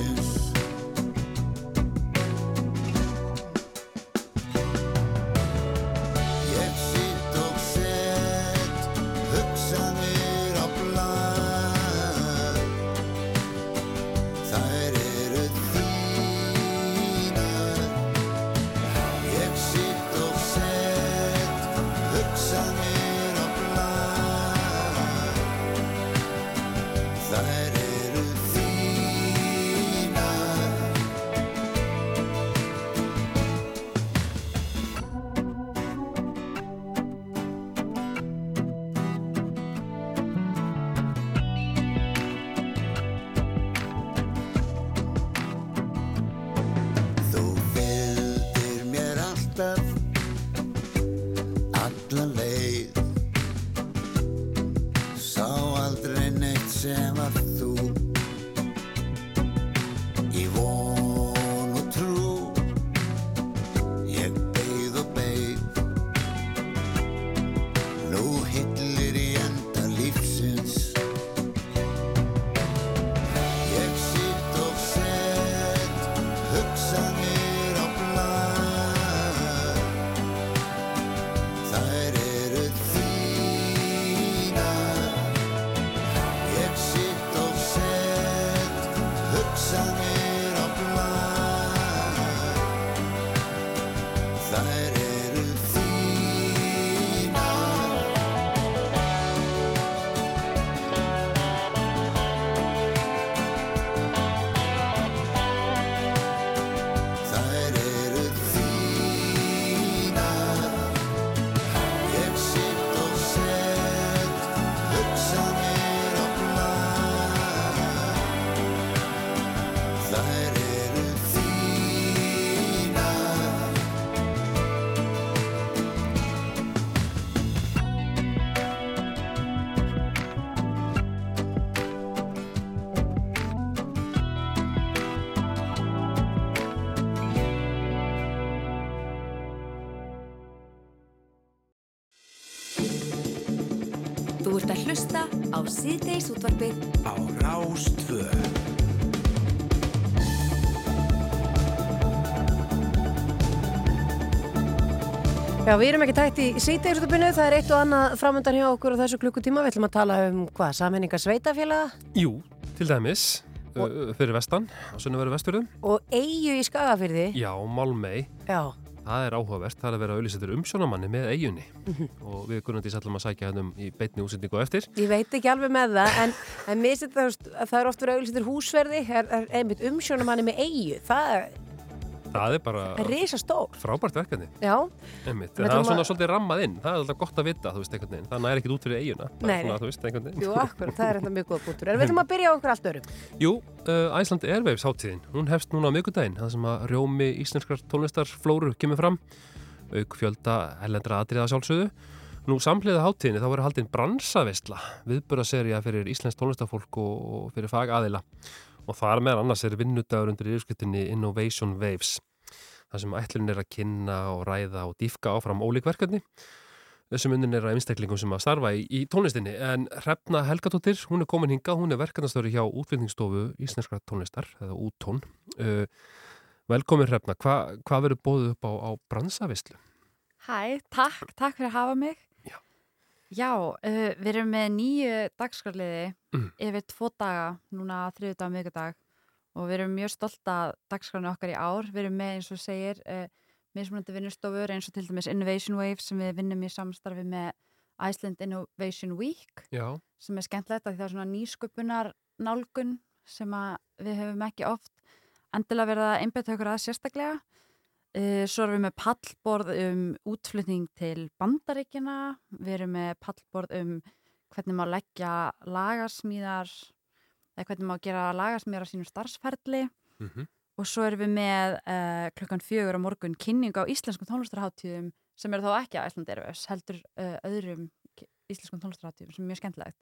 you. Á síðdeis útvarpið Á Rástvö Já, við erum ekki tætt í sítegisutubinu, það er eitt og annað framöndan hjá okkur á þessu klukkutíma. Við ætlum að tala um hvað, sammenninga sveitafélaga Jú, til dæmis uh, fyrir vestan, á sunnaveru vesturðum og eigu í skagafyrði. Já, Malmei Já, Það er áhugavert, það er að vera auðlýsettur umsjónamanni með eigunni Mhm. og við grunnandi sætlum að sækja hennum í beitni útsendingu á eftir. ég veit ekki alveg með það, en, en mér finnst það, að það er oft verið auðvitað húsverði, er, er einmitt umsjónumanni með eigu. Það er, Það er bara er risa stór. frábært verkefni. Það er svona svolítið rammað inn, það er alltaf gott að vita, þú veist. Það næri ekkit út fyrir eiguna. Það er svona, veist, jú, akkur, það er mjög góð bútur. En við ætlum að byrja á okkur allt örum. Jú, uh, Iceland Airwaves hátíðin, hún hefst núna á miðgudaginn, það sem að rjómi íslenskar tónlistarflóru kemur fram, auk fjölda ellendra atriða sjálfsögðu. Nú samhliða hátíðinni þá verður haldinn bransaveistla, viðböraserja fyrir íslensk tónlistarfólk og, fyrir fagaðila. Og þar meðan annars er vinnudagur undir yfirskyttinni Innovation Waves, þar sem ætlun er að kynna og ræða og dýfka áfram ólík verkefni. Þessum unnin er að einstaklingum sem að starfa í, í tónlistinni en Hrefna Helgadóttir, hún er komin hingað, hún er verkefnastöru hjá útflutningsstofu Íslenskra tónlistar eða úttón. Uh, velkomin Hrefna, Hva, hvað verður bóðið upp á, á bransavislu? Hæ, takk, takk fyrir að hafa mig. Já, uh, við erum með nýju dagskarliði Mm. yfir tvo daga, núna þriðudag og miðgudag og við erum mjög stolt að dagskarni okkar í ár. Við erum með eins og segir uh, mismunandi vinnustofur eins og til dæmis Innovation Wave sem við vinnum í samstarfi með Iceland Innovation Week Já. sem er skemmtilegt að það er svona nýsköpunar nálgun sem við höfum ekki oft endilega verið að einbetta okkur að sérstaklega svo erum við með pallborð um útflutning til bandaríkina, við erum með pallborð um hvernig má leggja lagarsmíðar, eða hvernig má gera lagarsmíðar á sínum starfsferli Mhm. og svo erum við með uh, klukkan fjögur á morgun kynning á íslenskum tónlistarháttíðum sem eru þá ekki að Æsland Erfus, heldur uh, öðrum íslenskum tónlistarháttíðum sem er mjög skemmtilegt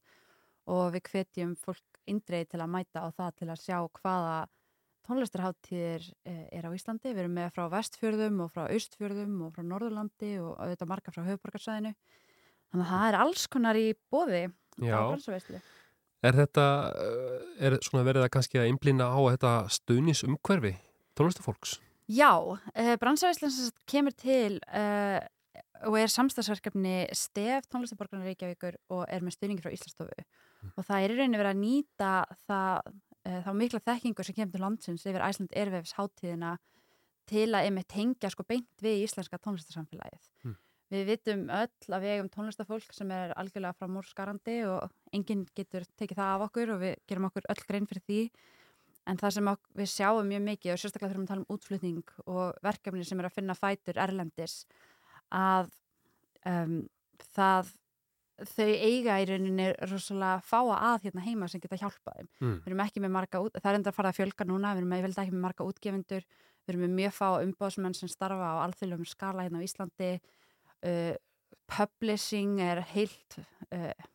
og við hvetjum fólk indreið til að mæta á það til að sjá hvaða tónlistarháttíðir eh, er á Íslandi. Við erum með frá vestfjörðum og frá austfjörðum og frá Norðurlandi og auðvitað marga frá höfuborgarsvæðinu. Þannig að það er alls konar í bóði Já. Er þetta, uh, er svona verið að kannski að einblýna á þetta stuðnisumhverfi tónlistarfólks? Já, bransaveislan sem sagt kemur til uh, og er samstagsverkefni stef tónlistarborgarnar Reykjavíkur og er með stuðningi frá Íslandsstofu. Og það er í rauninni verið að nýta það, þá mikla þekkingu sem kemur til landsins yfir Æsland Ervefs hátíðina til að einmitt tengja sko beint við íslenska tónlistarsamfélagið. Mm. Við vitum öll að við eigum tónlistafólk sem er algjörlega framúrskarandi og enginn getur tekið það af okkur og við gerum okkur öll grein fyrir því. En það sem við sjáum mjög mikið og sérstaklega þurfum að tala um útflutning og verkefni sem er að finna fætur erlendis að um, það þau eiga í rauninni rosalega fáa að hérna heima sem geta hjálpað þeim. Mm. Við erum ekki með marga, út, það er enda að fara að fjölga núna, við erum veldi ekki með marga útgefundur, við erum með mjög fá umbóðsmenn sem starfa á alþjóðlegum skala hérna á Íslandi, uh, publishing er heilt, uh,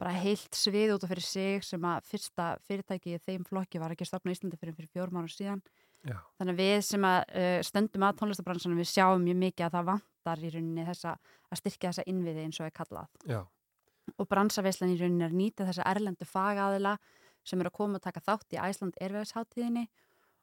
bara heilt svið út af fyrir sig sem að fyrsta fyrirtæki í þeim flokki var ekki stopna í Íslandi fyrir, fyrir fjórum ára síðan. Já. Þannig að við sem að uh, stöndum að tónlistabransanum við sjáum mjög mikið að það vantar í rauninni þessa, að styrkja þessa innviði eins og er kallað. Já. Og bransaveislan í rauninni er nýta þessa erlendu fagaðila sem er að koma og taka þátt í Æsland Erveðsháttíðinni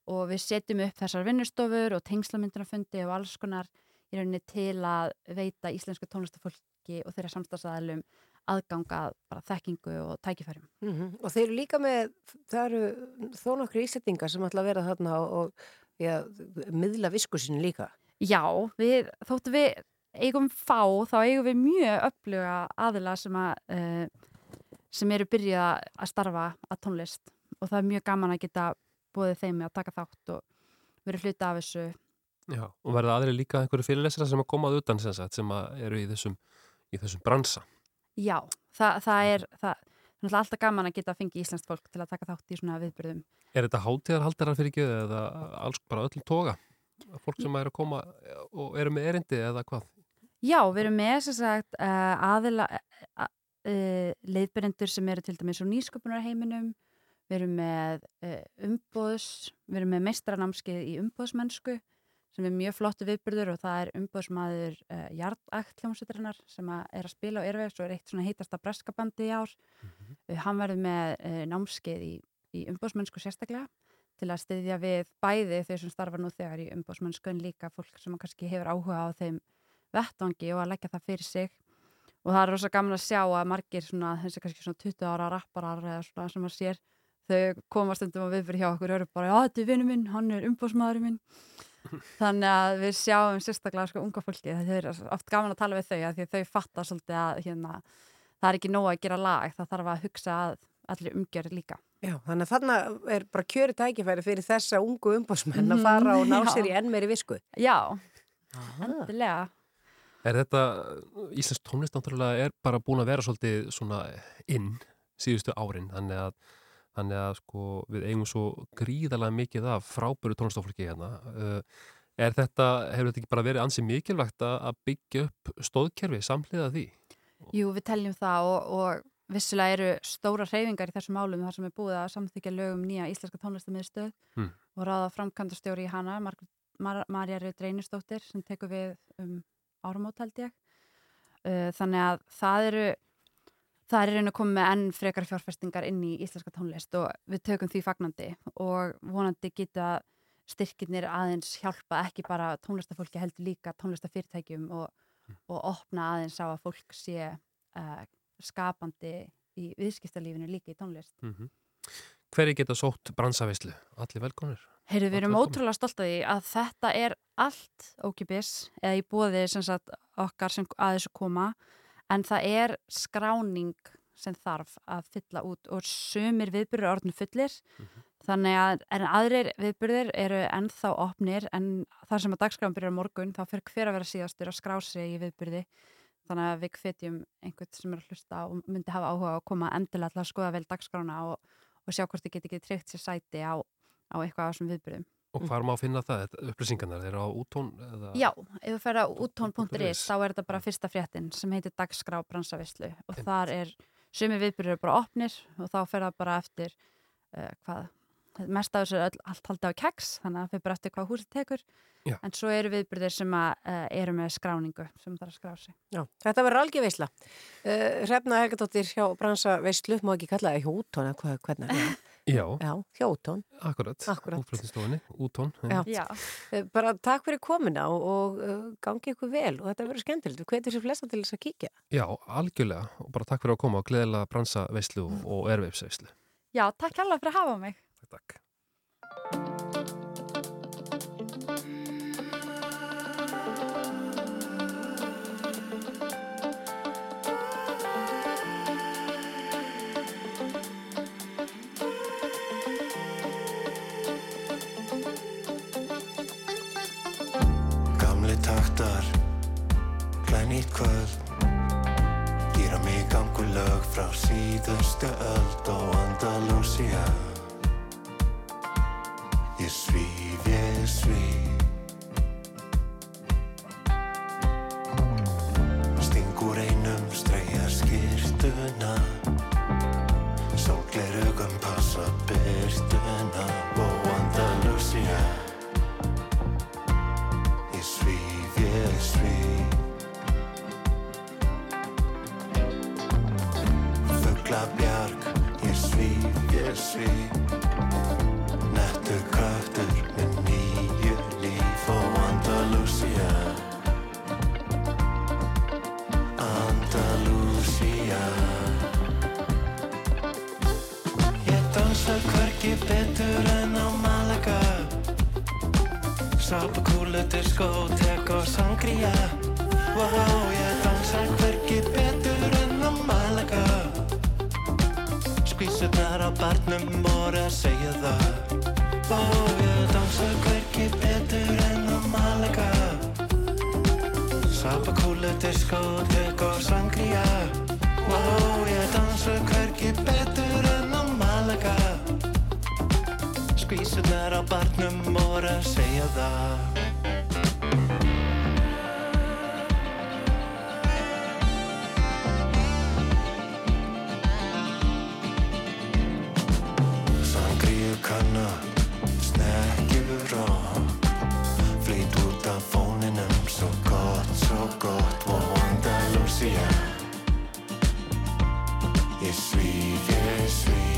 og við setjum upp þessar vinnustofur og tengslamyndunarfundi og alls konar í rauninni til að veita íslensku tónlistafólki og þeirra samstagsæðalum aðganga bara þekkingu og tækifærum. Mm Og þeir eru líka með, það eru þó nokkru ísettingar sem ætla að vera þarna og, og já, miðla viskusinu líka. Já, við, þóttu við eigum fá, þá eigum við mjög öfluga aðila sem, að, uh, sem eru byrjað að starfa að tónlist og það er mjög gaman að geta búið þeim með að taka þátt og verið hluta af þessu. Já, og verða aðri líka einhverju fyrirlesra sem að komað utan sem, sagt, sem að eru í þessum, í þessum bransa? Já, það, það er það, það er alltaf gaman að geta að fengi íslenskt fólk til að taka þátt í svona viðbyrðum. Er þetta hátíðarhaldarar fyrir ekki eða alls bara öllum toga? Fólk sem er að koma og eru með erindi eða hvað? Já, við erum með sem sagt uh, aðila uh, leiðbyrjendur sem eru til dæmis á nýsköpunarheiminum við erum með umbóðs við erum með meistranámskeið í umbóðsmennsku sem er mjög flottu viðbyrður og það er umbóðsmaður Jarðakt hljómsveiturinnar sem er að spila á Ervegs og er eitt svona heitasta breskabandi í ár. Uh, hann verður með námskeið í, í umbóðsmennsku sérstaklega til að styðja við bæði þau sem starfa nú þegar í umbóðsmennsku en líka fólk sem kannski hefur áhuga á þeim vettvangi og að leggja það fyrir sig. Og það er rosa gaman að sjá að margir svona, þessi kannski svona 20 ára rapparar eða svona sem maður sér þau koma stundum á viðbyrð hjá okkur og eru bara, já þetta er vinnu minn, hann er umbóðsmaðurinn minn. Þannig að við sjáum sérstaklega sko unga fólki, það er oft gaman að tala við þau að því að þau fatta svolítið að hérna, það er ekki nóg að gera lag, það þarf að hugsa að allir umgjörð líka Já, þannig að þarna er bara kjöri tækifæri fyrir þessa ungu umbóðsmenn að fara og ná sér í enn meiri visku. Já, endilega Er þetta, Íslands tónlist náttúrulega er bara búin að vera svolítið svona inn síðustu árin þannig að, þannig að sko við eigum svo gríðalega mikið af fráböru tónlistafólki hérna uh, er þetta, hefur þetta ekki bara verið ansið mikilvægt að að byggja upp stóðkerfi samhliða því? Jú, við teljum það og, og vissulega eru stóra hreyfingar í þessum málum þar sem er búið að samþykja lögum nýja íslenska tónlistamiðstöð Hmm. og ráða framkvæmdastjóri í hana, Mar Mar Marja Rauð Reynistóttir sem tekur við um áramót held ég. Uh, þannig að það eru það er koma með enn frekar fjárfestingar inn í íslenska tónlist og við tökum því fagnandi og vonandi geta styrkirnir aðeins hjálpa ekki bara tónlistafólki heldur líka tónlistafyrirtækjum og, og opna aðeins á að fólk sé uh, skapandi í viðskiptalífinu líka í tónlist. Mm Hverju geta sótt bransaveislu? Allir velkonir? Heyrðu, við erum ótrúlega stolt af því að þetta er allt ókipis eða í bóði sem sagt okkar sem að þessu koma en það er skráning sem þarf að fylla út og sumir viðbyrður orðin fullir þannig að en aðrir viðbyrður eru ennþá opnir en þar sem að dagskráin byrjar morgun þá fyrir hver að vera síðastur að skrá sig í viðbyrði þannig að við hvetjum einhvern sem er að hlusta og myndi hafa áhuga á að koma endilega til að skoða vel dagskrána og, og sjá hvort þið geti ekki tryggt sér sæti á, á eitthvað á þessum viðbyrðum. Og hvar má finna það? Upplýsingarnar eru á útón? Eða? Já, ef þú fer á úttón.is .is. þá er þetta bara fyrsta fréttin sem heitir dagskrá bransavislu og þar er sumi viðbyrður bara opnir og þá fer það bara eftir uh, hvað, mest af þessu er öll, allt haldið á keks þannig að fer bara eftir hvað húsið tekur Já. en svo eru viðbyrður sem að, uh, eru með skráningu sem þarf að skrá sig. Já, þetta verður algjör veisla. Uh, Hrefna Helgadóttir hjá Bransa Veislu, má ekki kalla það hjótón eða hvað, hvernig það? Já, Já, hjótón. akkurat. Akkurat. Útflutningsstofunni, útón. Já. Já. Bara takk fyrir komina og, og uh, gangi ykkur vel og þetta verður skemmtilegt. Við hvetjum sér flesta til þess að kíkja. Já, algjörlega. Og bara takk fyrir að koma og gleðilega bransaveislu og, og erveipsveislu. Já, takk alveg fyrir að hafa mig. Takk. Gamli taktar, glænýtt kvöld Gýra mig gangu lög frá síðustu öld og Andalusia svíf Stingur einum streyja skýrtuna Sólglerugum passa byrtuna og Andalusia Ég svíf, ég svíf Fugla bjarg, ég svíf, ég svíf Sápakúlu, diskótek og sangria Wow, ég dansa hvergi betur en á Malaga Skvísurnar á barnum voru að segja það. Wow, ég dansa hvergi betur en á Malaga Sápakúlu, diskótek og sangria Wow, ég dansa hvergi betur vísunar á barnum voru að segja það. Sangriðu kanna, sneggiðu rá Flýt út af fóninum, svo gott, svo gott Vonda lúsi ég Ég svíf, ég svíf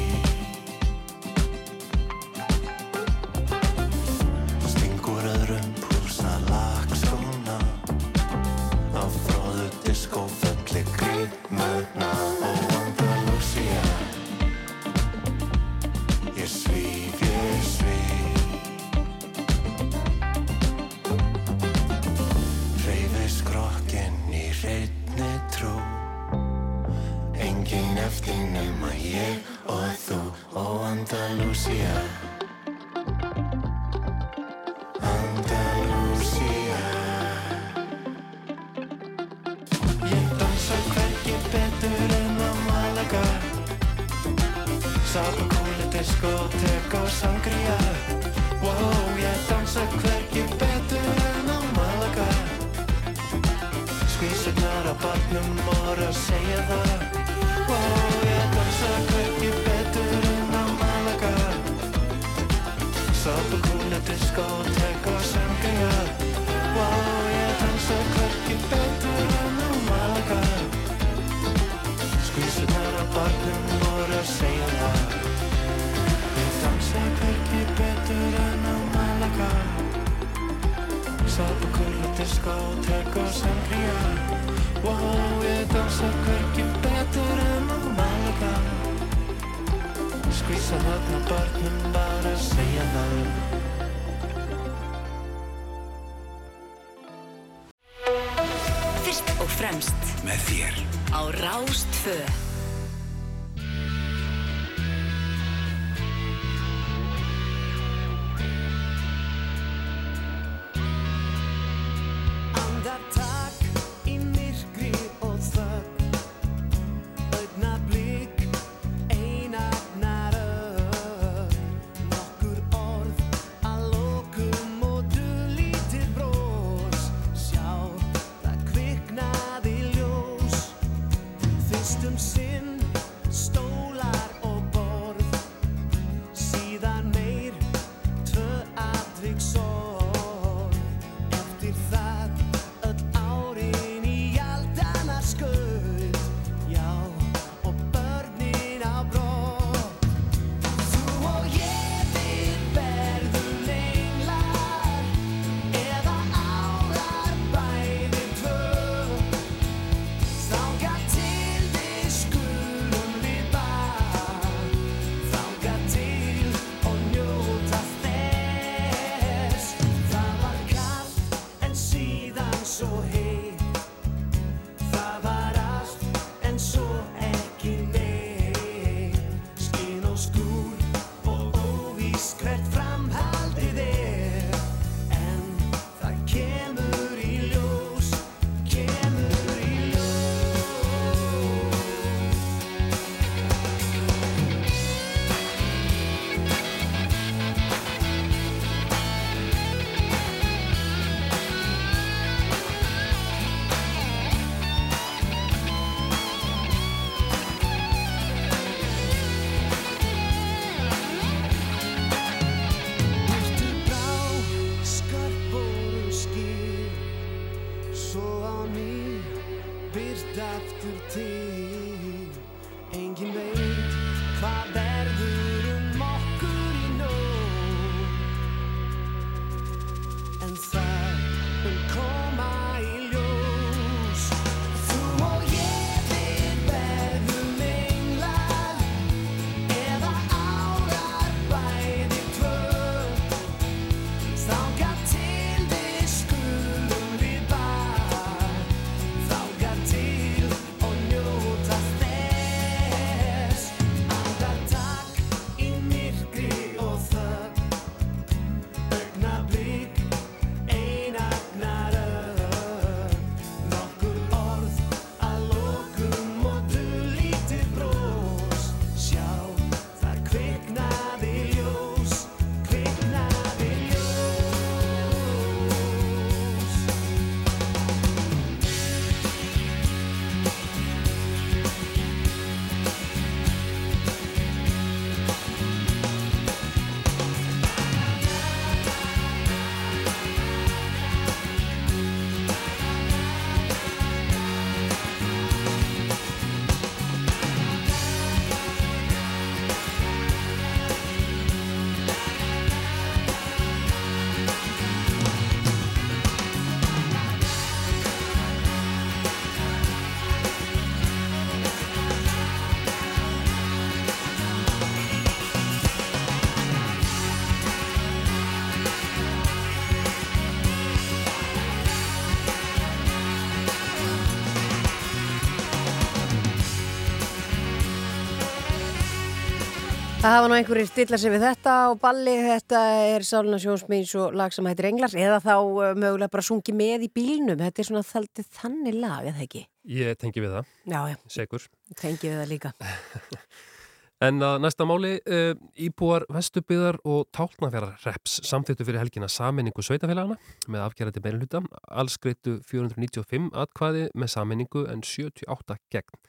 Það hafa nú einhverjir stillar sig við þetta og balli, þetta er Sálina Sjónsmýns og lag sem heitir Englar eða þá uh, mögulega bara sungi með í bílnum þetta er svona þaldið þannig lag, eða ekki? Ég tengi við það, Já, já, segur. tengi við það líka En að næsta máli, uh, íbúar Vestubyðar og Tálnafjara reps samþýttu fyrir helgina saminningu sveitafélagana með afgerandi meiruluta. Alls greitu 495 atkvæði með saminningu en 78 gegn.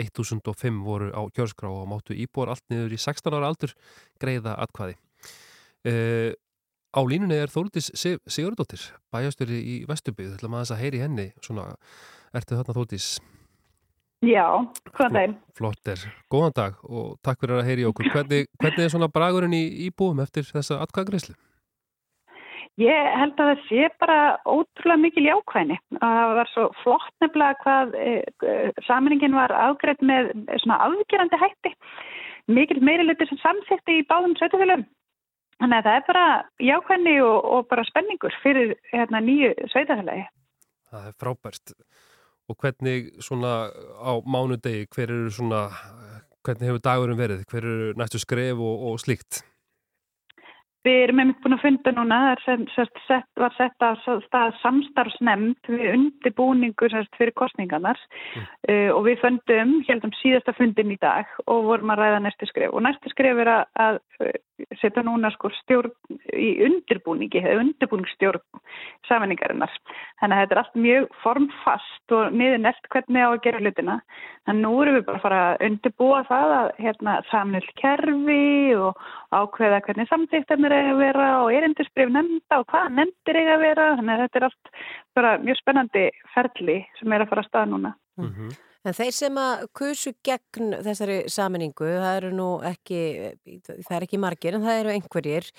1005 voru á kjörskrá og máttu íbúar allt niður í 16 ára aldur greiða atkvæði. Uh, á línunni er Þóldis Sigurdóttir, bæjastöri í Vestubyð. Það maður þess að heyri henni. Svona, ertu þarna Þóldis? Já, hvað þeim? Flott er. Góðan dag og takk fyrir að heyri okkur. Hvernig, hvernig er svona bragurinn í íbúum eftir þessa atkvæðagreyslu? Ég held að það sé bara ótrúlega mikil jákvæðni. Það var svo flott nefnilega hvað e, e, saminingin var afgreitt með svona afgerandi hætti. Mikil meirilutir sem samsætti í báðum sveitafélagum. Þannig að það er bara jákvæðni og, og bara spenningur fyrir hérna, nýju sveitafélagi. Það er frábært. Og hvernig svona á mánudegi, hver eru svona, hvernig hefur dagurinn verið? Hver eru næstu skref og, og slíkt? Við erum einmitt búin að funda núna, það sem, sem, sett, var sett á stað samstarfsnemnd við undirbúningu semst, fyrir kostningarnar mm. uh, og við fundum, heldum síðasta fundin í dag og vorum að ræða næstu skref og næstu skref er að, að setja núna sko stjórn í undirbúningi, eða undirbúningsstjórn samanningarinnar. Þannig að þetta er allt mjög formfast og niður nelt hvernig á að gera hlutina. Þannig nú erum við bara að fara að undirbúa það að hérna, samnill kerfi og ákveða hvernig samtíktarnir eiga að vera og erindisbrif nefnda og hvað nefndir eiga að vera. Þannig að þetta er allt bara mjög spennandi ferli sem er að fara að staða núna. Mm -hmm. En þeir sem að kusu gegn þessari saminningu, það eru nú ekki, það er ekki margir en það eru einhverjir.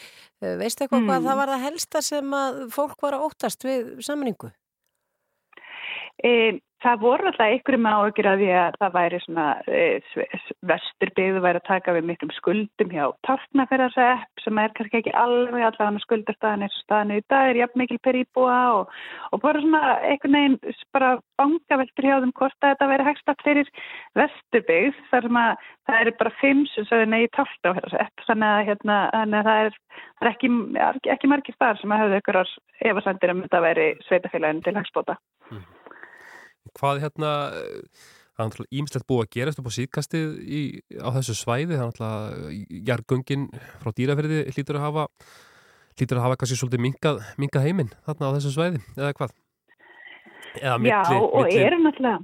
Veistu eitthvað mm. hvað það var það helsta sem að fólk var að óttast við saminningu? E, það voru alltaf einhverjum áökjur að því að það væri svona e, vesturbyggðu væri að taka við miklum skuldum hjá tálknaferðarsepp sem er kannski ekki alveg allavega skuldarstaðan eins og staðan í dag er jafn mikil per íbúa og, og bara svona einhvern veginn bara bankaveltur hjá þeim hvort að þetta væri hægst allir fyrir vesturbyggð þar sem að það eru bara fimm sem sögðu negi tálknaferðarsepp þannig að, hérna, þannig að það er, er ekki, ekki margir staðar sem að hafa ykkur efasendir um þetta væri sveitafélagin til hagsbóta. Mm. Hvað hérna, það er náttúrulega ímslegt búið að gerast upp á síðkastið í, á þessu svæði, það er náttúrulega jargöngin frá dýraferði hlýtur að hafa, hlýtur að hafa kannski svolítið minkað, minkað heiminn þarna á þessu svæði, eða hvað? Eða milli, Já, og milli... eru náttúrulega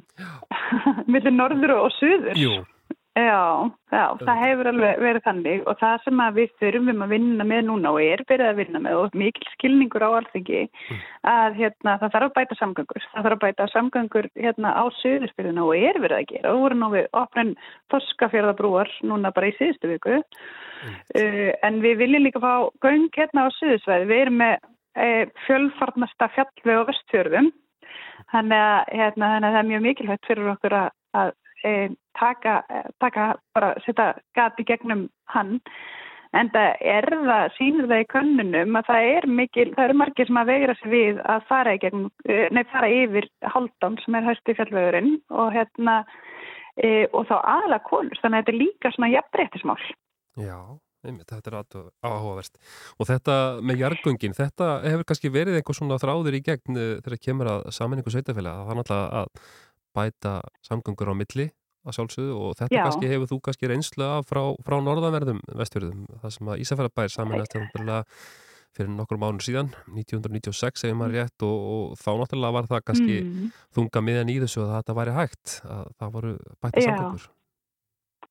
millir norður og söður. Jú. Já, já, það hefur alveg verið þannig og það sem við þurfum að vinna með núna og er verið að vinna með og mikil skilningur á alþengi að hérna, það þarf að bæta samgöngur. Það þarf að bæta samgöngur hérna, á söðurspilinu og er verið að gera. Og voru nú við opnum þorskafjörðabrúar núna bara í síðustu viku uh, en við viljum líka fá göng hérna á söðursvæði. Við erum með uh, fjölfarnasta fjallveg á vestfjörðum þannig að, hérna, þannig að það er mjög mikilvægt fyrir okkur að, að e, taka, taka bara setja gati gegnum hann. En það er það, sínur það í könnunum að það er mikil, það eru margir sem að vegra sig við að fara, gegn, nei, fara yfir haldán sem er höst í fjallvegurinn og hérna e, og þá aðla konur, þannig að þetta er líka svona jafnbreytismál. Já, einmitt, þetta er áhugaverst og þetta með jargungin, þetta hefur kannski verið einhver svona þráður í gegn þegar kemur að saminningu sveitafélag, það er náttúrulega að bæta samgöngur á milli að sjálfsögðu og þetta Já. kannski hefur þú kannski reynslu af frá, frá norðanverðum vestfjörðum, það sem að Ísafjörðabær saminast fyrir nokkur mánu síðan 1996 segir maður rétt og, og þá náttúrulega var það kannski Mm. þunga miðan í þessu að þetta væri hægt að það voru bæta samgöngur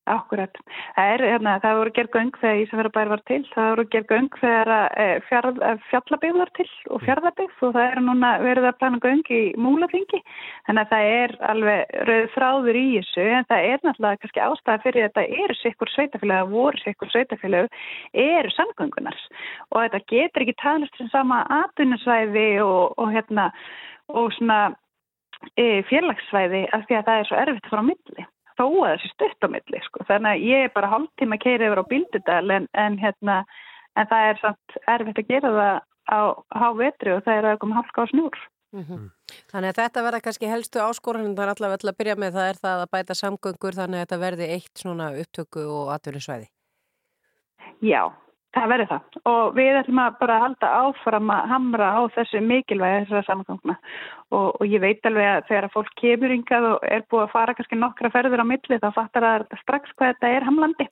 Akkurat. Það, er, hérna, það voru gerð göng þegar Ísafjörðabær var til, það voru gerð göng þegar e, fjall, fjallabygð var til og fjallabygð og það er núna verið að plana göng í múlaþingi. Þannig að það er alveg rauð þráður í þessu en það er náttúrulega kannski ástæða fyrir þetta eru sikkur sveitafélag, voru sikkur sveitafélag, eru samgöngunar og þetta getur ekki talast sem sama atvinnusvæði og, og, hérna, og svona e, félagsvæði af því að það er svo erfitt frá milli þó að þessi stutt á milli sko. þannig að ég er bara hálftíma að keira yfir á Bíldudal en, en, hérna, en það er samt erfitt að gera það á hávetri og það er að koma hálka á snúr Mm Þannig að þetta verða kannski helstu áskorunum þar allavega til að byrja með það er það að bæta samgöngur þannig að þetta verði eitt svona upptöku og atvinnusvæði. Já, það verður það og við ætlum að bara halda áfram að hamra á þessu mikilvægi þessara samgangna og, og ég veit alveg að þegar að fólk kemur yngað og er búið að fara kannski nokkra ferður á milli þá fattar það strax hvað þetta er hamlandi.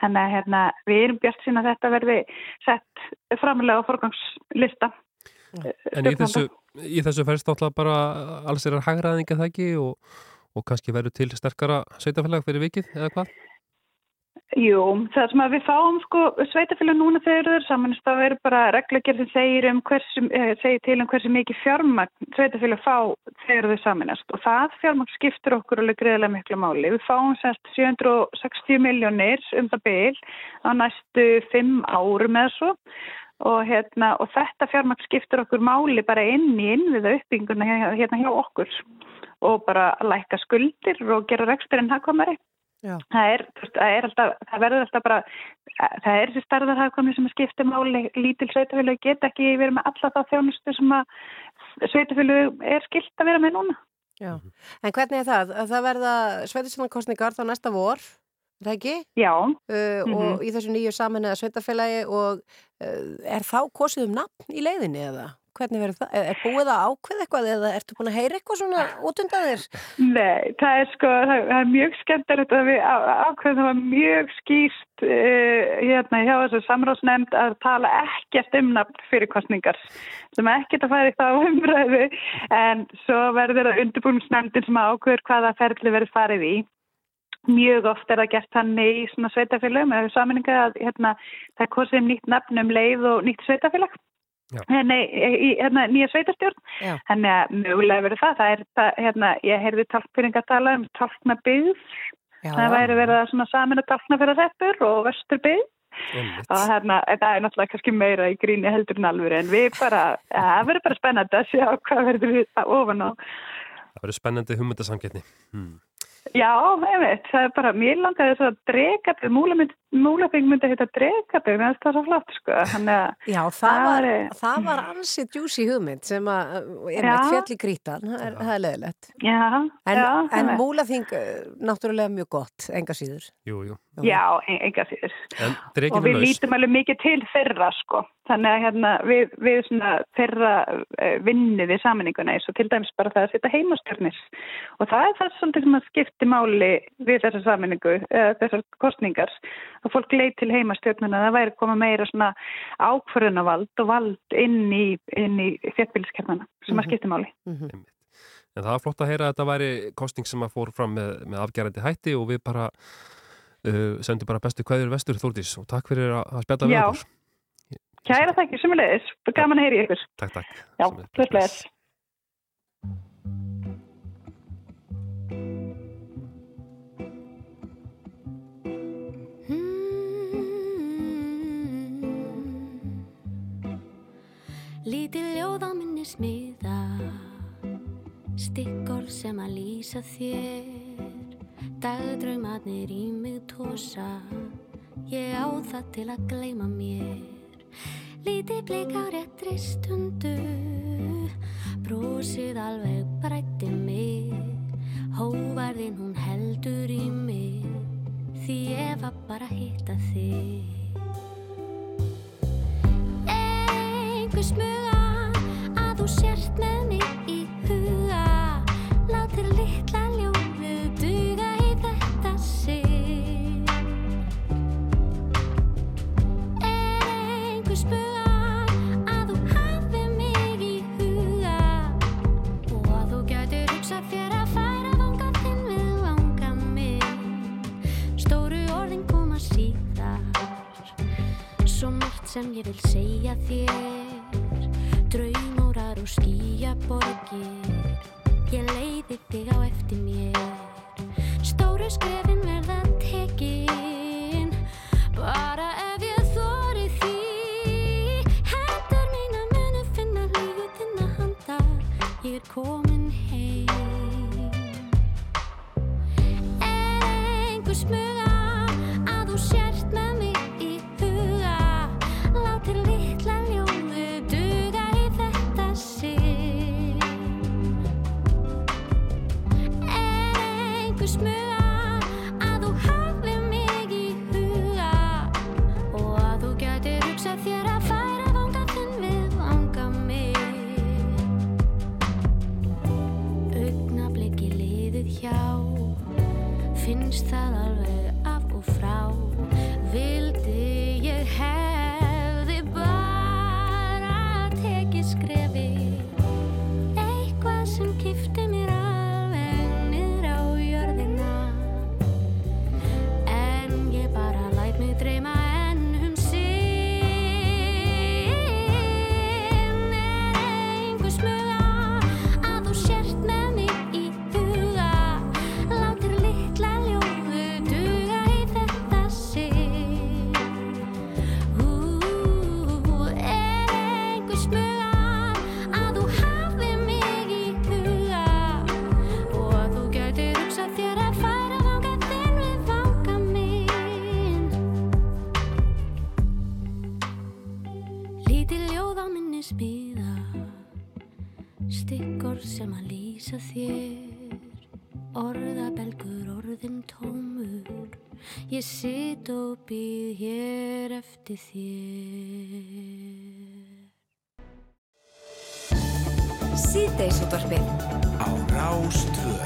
Þannig að hérna, við erum bjart sín að þetta verði sett framlega á forgangslista. En í þessu, í þessu færst átlað bara alls er að hagraðinga það ekki og, og kannski verður til sterkara sveitafélag fyrir vikið eða hvað? Jú, það sem að við fáum sko sveitafélag núna þegar þau eru samanist þá eru bara reglugjörð sem segir, um hversu, eh, segir til um hversu mikið fjármagn sveitafélag fá þegar þau samanast og það fjármagn skiptur okkur alveg greiðlega miklu máli. Við fáum semst 760 miljónir um það byl á næstu fimm árum eða svo og, hérna, og þetta fjármagn skiptur okkur máli bara inn í innviða uppbygginguna hérna, hjá okkur og bara að lækka skuldir og gera reksturinn hagkomari. Já. Það er, það er alltaf, það verður alltaf bara, það er þessi starðarhagkomi sem að skipta máli, lítil sveitafélög geta ekki verið með alla þá þjónustu sem að sveitafélög er skilt að vera með núna. Já. En hvernig er það? Að Það verða sveitarstjórnarkostningar þá næsta vor, er það ekki? Já. Uh, Og Mhm. í þessu nýju samanlega sveitafélagi og uh, er þá kosið um nafn í leiðinni eða? Hvernig verður það? Er, búið að ákveða eitthvað eða ertu búin að heyra eitthvað svona út undan þér? Nei, það er sko, það, það er mjög skemmtilegt að við á- ákveðum það var mjög skýst uh, hérna hjá þessu samráðsnefnd að tala ekkert um nafn fyrir kostningar sem ekkert að færi þá umræðu en svo verður það undirbúinsnefndin sem ákveður hvaða ferli verður farið í. Mjög oft er það gert þannig í svona sveitafélögum eða saminninga að hérna, það er kosið um nýtt nafn um leið og nýtt sveitafélag. Já. Nei, í hérna, nýja sveitarstjórn. Þannig að mögulega verður það. Það er það, hérna, ég heyrði talkfyrringa tala um talkna byggð. Það væri verið að svona samin að talkna fyrir reppur og vestur byggð. Og hérna, það er náttúrulega kannski meira í gríni heldur en alvöru en við bara, ja, það verður bara spennandi að sjá hvað verður við ofan á. Það verður spennandi hugmyndasamgetni. Hmm. Já, einmitt, það er bara, mér langaði þess að dregabið, múlafing myndi að heita mér finnst það svo flott, sko. Að Já, það var, er- það var ansið djúsi hugmynd sem að er Já. meitt fjall í grítan, það er, það er leðilegt. Já, En, já, en múlaþing uh, náttúrulega mjög gott, enga síður. Jú, jú. Já, en- enga síður. En og við lítum alveg mikið til þeirra sko þannig að hérna, við, við svona þeirra uh, vinni við samininguna eins og til dæmis bara það að setja heimastjörnis og það er það svolítið sem að skipti máli við þessa saminingu uh, þessar kostningar að fólk leið til heimastjörnuna það væri koma meira svona ákvörðunavald og vald inn í, inn í þéttbíliskernana sem að skipti máli. En það var flott að heyra að þetta væri kostning sem að fór fram með, með afgerandi hætti og við bara uh, sendum bara bestu kveður vestur Þórdís og takk fyrir að, að spjalla við Já. okkur. Kæra þakki, sumulegis, gaman að heyri ykkur. Takk, takk. Já, bless, Lítið ljóð á minni smiða. Stikkorð sem að lýsa þér. Dagdraumarnir í mig tósa Ég á það til að gleyma mér. Lítið bleik á réttri stundu. Brósið alveg brætti mig. Hóvarðin hún heldur í mig. Því ég var bara að hitta þig smuga að þú sért með mig í huga. Látir litla ljóðu duga í þetta sig er einhver smuga að þú hafi mig í huga? Og að þú gætir hugsað þér að færa vanga þinn við vanga mig. Stóru orðin koma síðar. Svo margt sem ég vil segja þér Og skýjaborgir Ég leiði þig á eftir mér. Stóru skrefin verða tekin Ég sit og býð hér eftir þér. Sýteisútvarfið Á rástvöð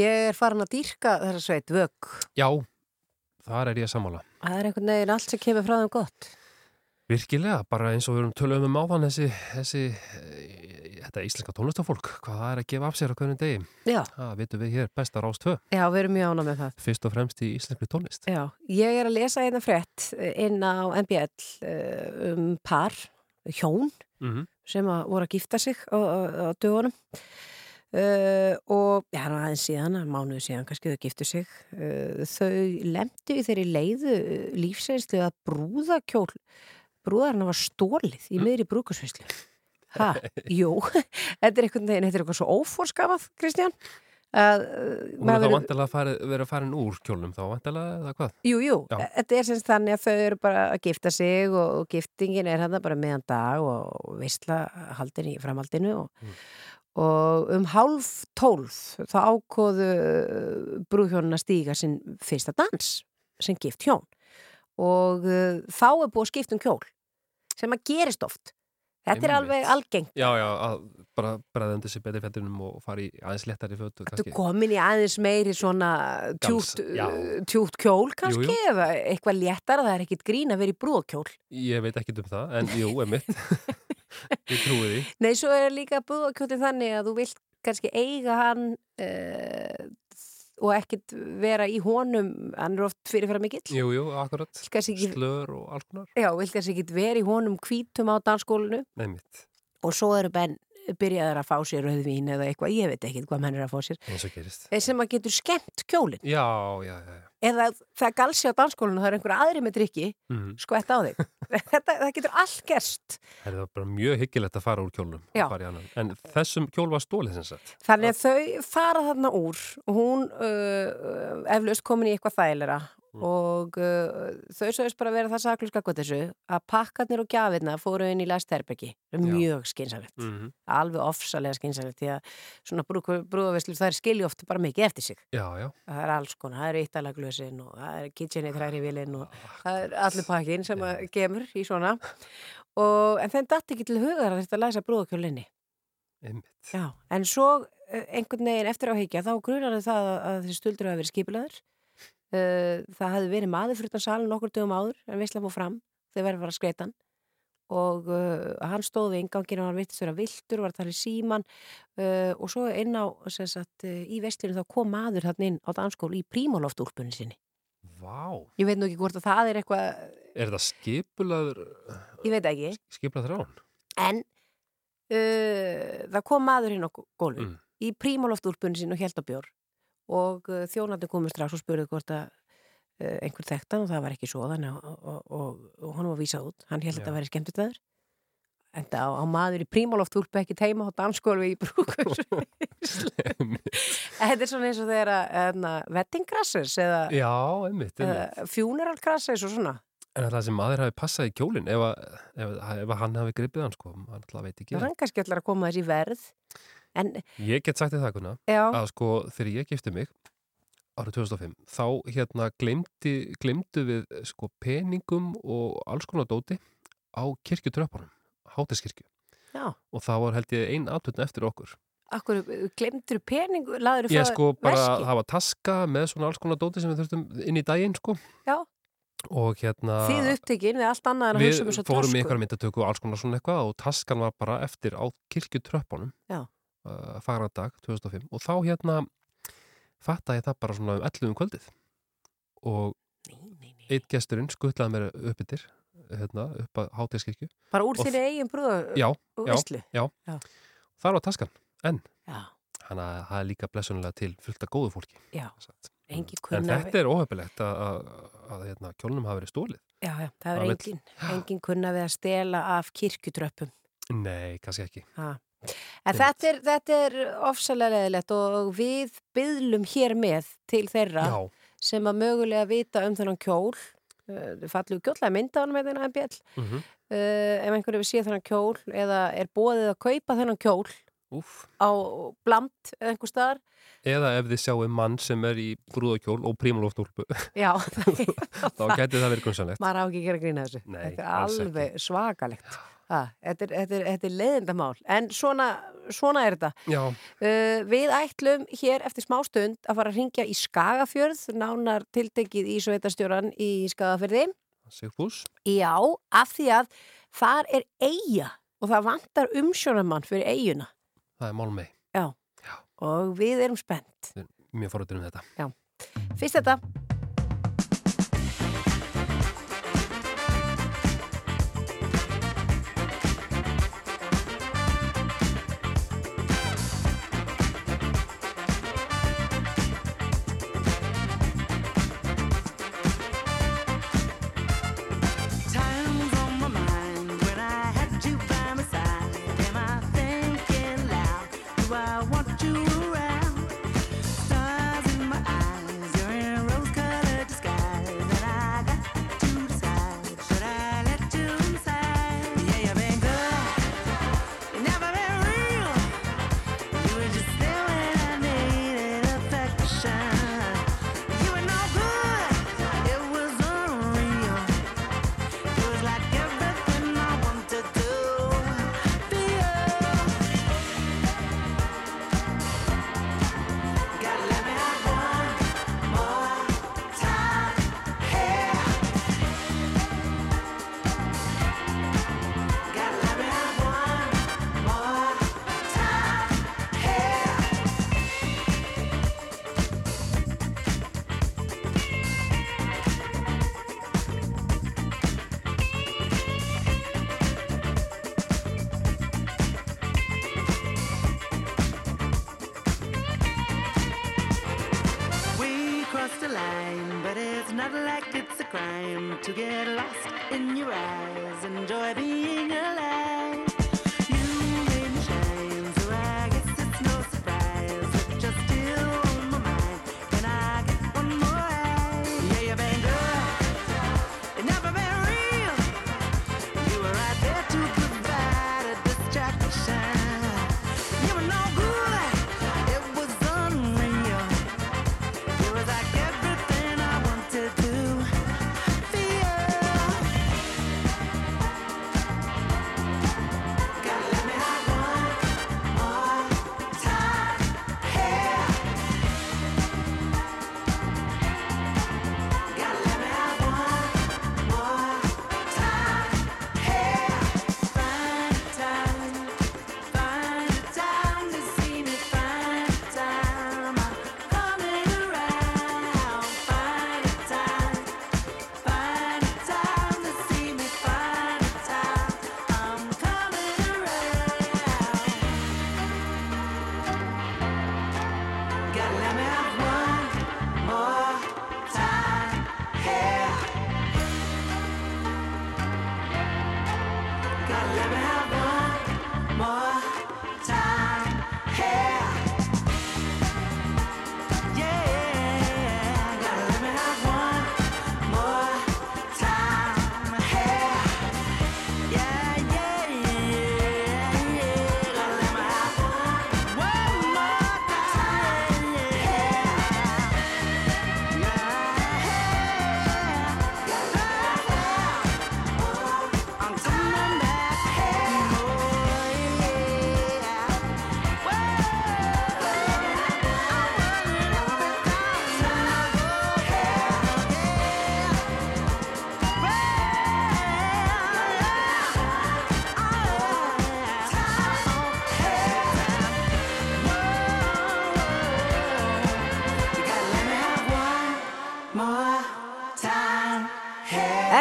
Ég er farin að dýrka þessa sveit, vögg. Já, þar er ég að samála. Það er einhvern veginn allt sem kemur frá þeim gott. Virkilega, bara eins og við erum tölum um, um áðan þessi, þessi þetta íslenska tónlistafólk, hvað það er að gefa af sér á hvernig degi. Já. Það vitum við hér bestar ástöð. Já, við erum mjög ána með það. Fyrst og fremst í íslenskri tónlist. Já, ég er að lesa hérna einna frett inn á MBL eh, um par, hjón, mm -hmm. sem að voru að gifta sig á, á, á dögunum. Uh, og já, það aðeins síðan, mánuðu síðan kannski þau giftu sig uh, þau lemdu í þeirri leiðu uh, lífsreynslu að brúðakjól brúðarna var stólið í miðri brúkusveislu ha, jú þetta er einhvern veginn, þetta er eitthvað svo óforskafað Kristján að maður þá verður- vantilega að vera farin úr kjólnum þá vantilega eða hvað? Jú, jú, Já. þetta er semst þannig að þau eru bara að gifta sig og, og giftingin er hann bara meðan dag og veistla haldin í framhaldinu og, og um hálf tólf þá ákóðu brúðhjónun að stíga sinn fyrsta dans sem gift hjón. Og uh, þá er búið að skipta um kjól sem að gerist oft þetta er alveg algengt. Já, já, að bara bregðandi sér betri fettinum og fara í aðeins léttari fötu Þú komin í aðeins meiri svona tjútt, tjútt kjól kannski Jú, jú. eða eitthvað léttara, það er ekkit grín að vera í brúðkjól Ég veit ekki um það, en jú, emitt Ég trúi því. Nei, svo er líka brúðkjólinn þannig að þú vilt kannski eiga hann uh, og ekkit vera í honum, hann er oft fyrirfæra mikill. Jú, jú, akkurat. Ekki- Slör og alls konar. Já, vilt kannski ekki vera í honum hvítum á dansskólinu Emitt, og svo eru benn byrjaður að fá sér rauðvín eða eitthvað, ég veit ekki hvað menn er að fá sér. Eh, sem að getur skemmt kjólinn. Já, já, já, eða það galsi á dansskólinu og það er einhver aðri með drikki Mhm. skvett á þig. Þetta, það getur allt gerst. Það er bara mjög hyggilegt að fara úr Já. fara. En þessum kjól var stólið Þannig að þau fara þarna úr hún uh, eflaust komin í eitthvað þælera og uh, þau sögust bara vera það saklus gagvart þessu að pakkarnir og gjafirna fóru inn í læstherbergi. Mjög skynsalegt Mhm. alveg ofsalega skynsalegt því að svona brúðavislu þær skilja oft bara mikið eftir sig. Já, já. Það er alls konar, það er íttalaglösin og það er kitchenið þræri vilin og það er allir pakkin sem að gemur í svona. Og, en þeim datt ekki til hugar að þetta læsa brúðakjölinni en svo eh, einhvern veginn eftir á heikja þá grunar það að, að þessi stuldur hafi verið skipilaður. Uh, það hefði verið maður fyrir þann salin okkur dögum áður en veistlega fór fram þegar verið var að skreita hann og uh, hann stóð við inganginu og hann vittist vera viltur, var að tala í síman uh, og svo inn á sagt, uh, í vestlinu þá kom maður þarna inn á danskólu í prímaloftúlpunni sinni. Vá, Ég veit nú ekki hvort að það er eitthvað, er þetta skipulaður ég veit ekki, skipulað þrán? en það kom maður inn á gólfi Mm. í prímaloftúlpunni sinni og held á bjór og uh, þjónandi komur strax og spurði hvort að uh, einhver þekktan og það var ekki svo þannig og, og, og, og hann var vísað út. Hann held að þetta væri skemmtistæður en það á, á maður í prímaloftúlpu ekki teima á danskólfi í brúkur þetta er svona eins og þegar að vettingkrassers eða, Já, einmitt, einmitt. eða funeralkrassers og svona. En það sem maður hafi passað í kjólinn ef, að- ef, ef að hann hafi gripið hann sko, hann alltaf veit ekki. Það er hann kannski allar að koma þessi verð en Ég get sagt þér það kuna að sko þegar ég gifti mig árið 2005 þá hérna glemdi, glemdu við sko peningum og alls konar dóti á kirkjutröppunum hátiskirkju já, og það var held ég ein aðtöðn eftir okkur. Akkur glemdur pening laður Ég frá sko bara veski? var taska með svona alls konar dóti sem við þurftum inn í daginn sko. Já. og hérna Þið upptekinn við allt annað við um að fórum í einhverja myndatöku og alls konar svona eitthvað og taskan var bara eftir á kirkjutröppunum. Já. Uh, fagra dag 2005 og þá hérna fattaði ég það bara svona um 11 um kvöldið og eitt gesturinn skuttlaði mér upp yfir hérna, upp að hátíðskirkju Bara úr þinni eigin brúða já, já, veislu? já. Já. þar var taskan, en Já. hann að það er líka blessunlega til fullt af góðu fólki Já, en þetta er óhefilegt að, hérna, kjólnum hafa verið stólið Já, já, það er engin, engin kunna við að stela af kirkjutröppum nei, kannski ekki ha. En þetta er, þetta er ofsalega leðilegt og við byðlum hér með til þeirra Já. sem að mögulega vita um þennan kjól uh, fallið kjóla mynda hann með þennan bjall Mhm. uh, ef einhverju við séð þennan kjól eða er bóðið að kaupa þennan kjól Úf. á blamt eða einhver staðar. Eða ef þið sjáum mann sem er í brúðakjól og prímaloftúlpu þá gæti það verið grunnsanlegt maður á ekki að gera grína þessu. Nei, þetta er alveg svakalegt þetta, er, þetta, er, þetta er leiðindamál. En svona, svona er þetta. Já. uh, við ætlum hér eftir smá stund að fara að ringja í Skagafjörð nánar tiltekið í Sveitarstjóran í Skagafjörði Sigfús. Já, af því að þar er eiga og það vantar umsjónamann fyrir eiguna það er málmei, já. og við erum spennt. Mjög forrættur um þetta. Já. fyrst þetta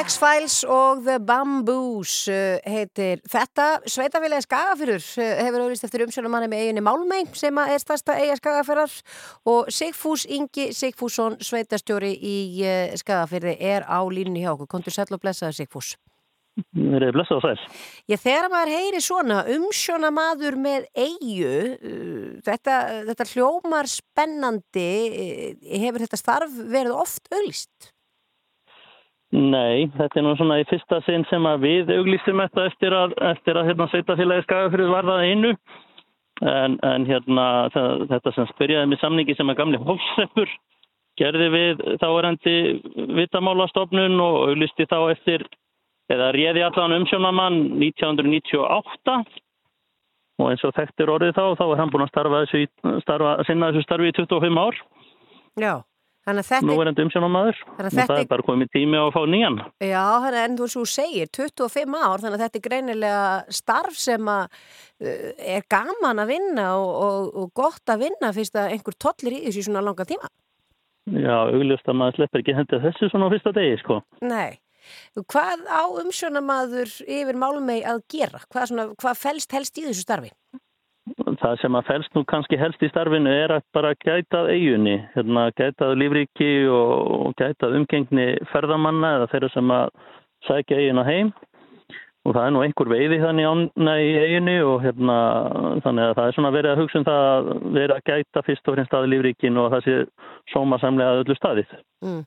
X-Files og The Bamboos uh, heitir þetta. Sveitafélagi Skagafyrur uh, hefur auðvist eftir umsjónumanni með eiginni Málmei sem er stærsta eiga Skagafyrrar og Sigfús Ingi Sigfússon, sveitastjóri í uh, Skagafyrði er á línunni hjá okkur. Kontur sæll og blessaður Sigfús. Mér er blessað og sæl. Ég þegar maður heyri svona umsjónamaður með eigu, þetta, þetta hljómar spennandi, hefur þetta starf verið oft auglist? Nei, þetta er nú svona í fyrsta sinn sem að við auglýstum þetta eftir að, eftir að hérna, sveitafélagi skagafrið var það einu. En, en hérna, það, þetta sem spyrjaði með samningi sem að gamli hófseppur gerði við þáverandi vitamálastofnun og auglýsti þá eftir, eða réði allan umsjónamann 1998 og eins og þekktir orðið þá, þá er hann búin að starfa þessu, starfa, sinna þessu starfi í 25 ár. Já, Nú er hann umsjónamaður og þetta það er- bara komið tími á að fá nýjan. Já, þannig en þú svo segir 25 ár, þannig að þetta er greinilega starf sem uh, er gaman að vinna og, og, og gott að vinna fyrst að einhver tollir í þessu svona langa tíma. Já, augljóst að maður sleppur ekki hendið þessu svona á fyrsta degi, sko. Nei, hvað á umsjónamaður yfir málumei að gera? Hvað, svona, hvað felst helst í þessu starfi? Það sem að fælst nú kannski helst í starfinu er að bara gætað eigunni, hérna, gætað lífríki og, gætað umgengni ferðamanna eða þeirra sem að sækja eigin á heim og það er nú einhver veiði þannig í eiginu og hérna þannig að það er svona verið að hugsa um það að vera að gæta fyrst og fremst að lífríkin og að það sé sómasamlega að öllu staðið. Mm.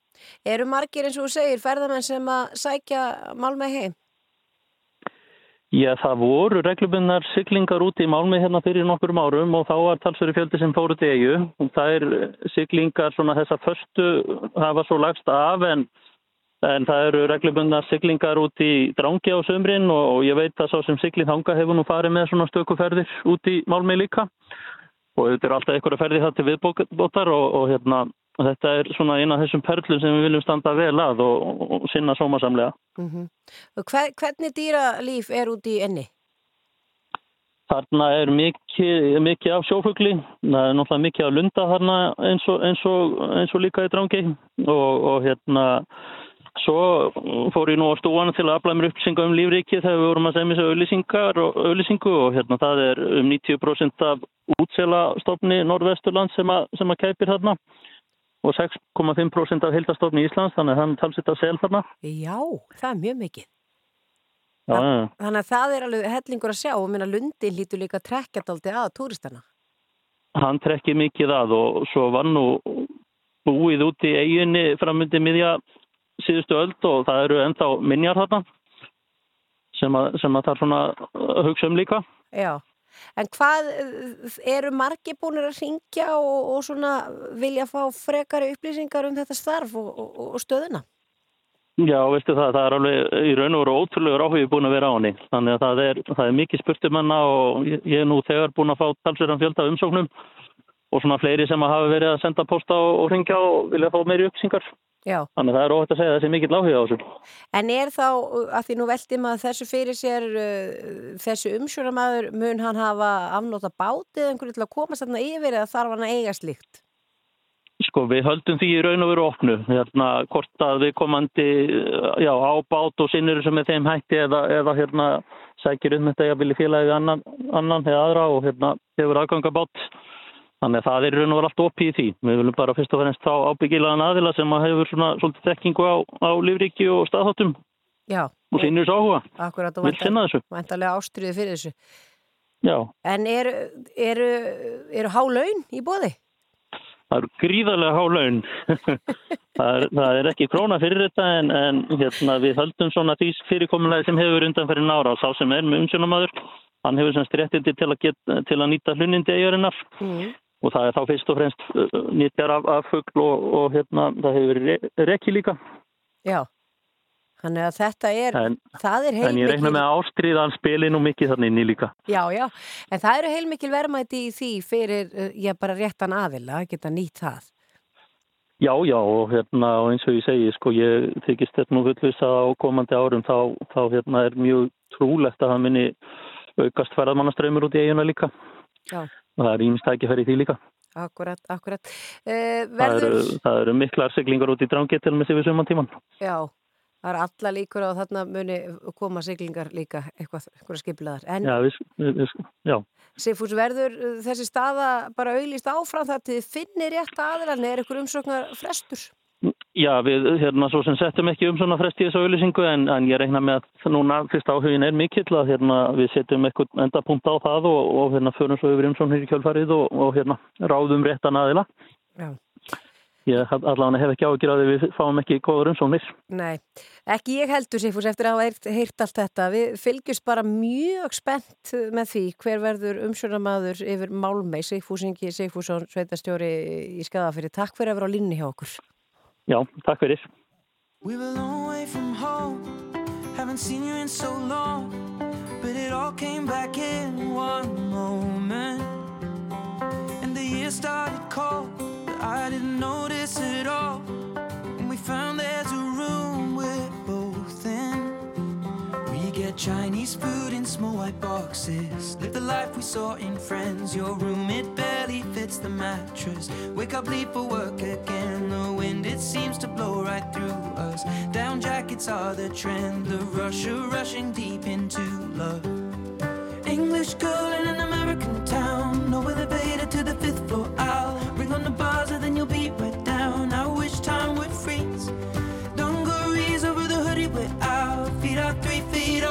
Eru margir eins og þú segir ferðamenn sem að sækja málmæg heim? Já, það voru reglubunnar siglingar út í Málmi hérna fyrir nokkurum árum og þá var talsveri fjöldi sem fóru til eigu. Það er siglingar svona þessa förstu hafa svo lagst af en, en það eru reglubunnar siglingar út í Drangi á sömrin og, og ég veit að sá sem siglið þanga hefur nú farið með svona stökuferðir út í Málmi líka og þetta er alltaf einhverja ferði það til viðbótar og, og hérna og þetta er svona eina af þessum perlum sem við viljum standa vel að og, og, sinna sómasamlega. Mm -hmm. Hver, hvernig dýralíf er út í enni? Þarna er mikið, mikið af sjófugli, það er náttúrulega mikið af lunda þarna eins og, eins og, eins og líka í drangi og, og hérna svo fór ég nú á stúana til að afla mér upplýsingar um lífrikið þegar við vorum að segja mér þessu auðlýsingu og hérna það er um 90% af útselastofni Norðvesturland sem, að, sem að kæpir þarna og 6,5% af heildastofni í Íslands þannig að hann talsitt af sel þarna. Já, það er mjög mikið. Já, já. Þannig að það er alveg hellingur að sjá og minna Lundin lítur líka trekkjadaldi að túristana. Hann trekkir mikið að og svo var nú búið út í eiginni framöndi miðja síðustu öld og það eru ennþá minjar þarna sem að, sem að það er svona hugsa um líka. Já, en hvað eru margi búinir að ringja og, og svona vilja fá frekari upplýsingar um þetta starf og, og, og stöðuna? Já, veistu það, það er alveg í raun og veru ótrúlegur áhugi búin að vera á henni. Þannig að það er, það er mikið spurtum hennar og ég, er nú þegar búin að fá talsverðan fjölda umsóknum og svona fleiri sem hafa verið að senda posta og, ringja og vilja fá meiri upplýsingar. Já. Þannig að það er óhægt að segja að þessi mikill áhuga á þessu. En er þá, að því nú veldi maður þessu fyrir sér, uh, þessu umsjónamaður, mun hann hafa afnóta bátið einhverju til að komast þarna yfir eða þarf hann að eiga slíkt? Sko við höldum því í raun og veru opnu, hérna hvort að við komandi já, á bát og sinnir sem er þeim hætti eða, eða hérna sækir um þetta ég að vilja félagi annan, annan eða aðra og hérna hefur aðgangabát. Þannig að það er raun og veru allt opið í því. Við viljum bara fyrst og fremst þá ábyggilaðan aðila sem að hefur svona svolítið þekkingu á, á lífríki og staðháttum Já. og sinnir þessu áhuga. Akkurat og væntalega ástriði fyrir þessu. Já, En eru, eru, eru há laun í bóði? það eru gríðarlega há laun. það, er, það er ekki króna fyrir þetta en, en hérna, við höldum svona því fyrirkomulega sem hefur undan fyrir nára. Sá sem er með umsjónamaður, hann hefur semst réttindi til að, get, til að nýta hlunindi eigarinnar. Mm. Og það er þá fyrst og fremst uh, nýtjar af, af fugl og, og hérna, það hefur verið re rekki líka. Já. Þannig að þetta er, En, það er en ég reikna heilmikil, með að ástriðan spili nú mikið þannig inn í líka. já, já, en það eru heilmikil verðmæti í því fyrir, uh, já, bara réttan aðila, að geta nýtt það. Já, já, og hérna, og eins og ég segi, sko, ég þykist þetta nú fullvisa á komandi árum, þá, þá hérna er mjög trúlegt að það minni aukast ferðamannaströymur út í eiguna líka. Já. Og það er ímstækifæri í því líka. Akkurat, akkurat. Það verður, eru, það eru miklar siglingar út í drangi til með sig við suman tíman. já, það er alla líkur að þarna muni koma siglingar líka eitthvað, eitthvað skiplaðar. En Já, við, við, já. Sigfús, verður þessi staða bara auðlýst áfram það til þið finnir rétt aðilan eða er ykkur umsóknar frestur? Já, við hérna svo sem settum ekki um svona frest í þessu auðlýsingu en, en ég reikna með að núna fyrst áhugin er mikill að hérna við setjum eitthvað endapunkt á það og, og hérna förum svo yfir umsóknir í kjölfarið og, og hérna ráðum réttan aðila. Já. Ég allavega hef ekki áhugir að við fáum ekki góður umsóknir. Nei, ekki ég heldur Sigfús eftir að hafa heyrt, allt þetta. Við fylgjumst bara mjög spennt með því hver verður umsjónamaður yfir Málmei, Sigfúsingi Sigfússon, sveitastjóri í Skadafyrir. Takk fyrir að vera á línni hjá okkur. Já, takk fyrir. We were a long way from home, haven't seen you in so long, but it all came back in one moment. And the year started cold, but I didn't notice it all. And we found there's a room we're both in. We get Chinese food in small white boxes. Live the life we saw in Friends. Your room, it barely fits the mattress. Wake up, leave for work again. The wind, it seems to blow right through us. Down jackets are the trend. The rush of rushing deep into love. English girl in an American town. No elevator to the fifth floor. I'll ring on the buzzer, then you'll be right down. I wish time would freeze. Dungarees over the hoodie we're out. Feet are three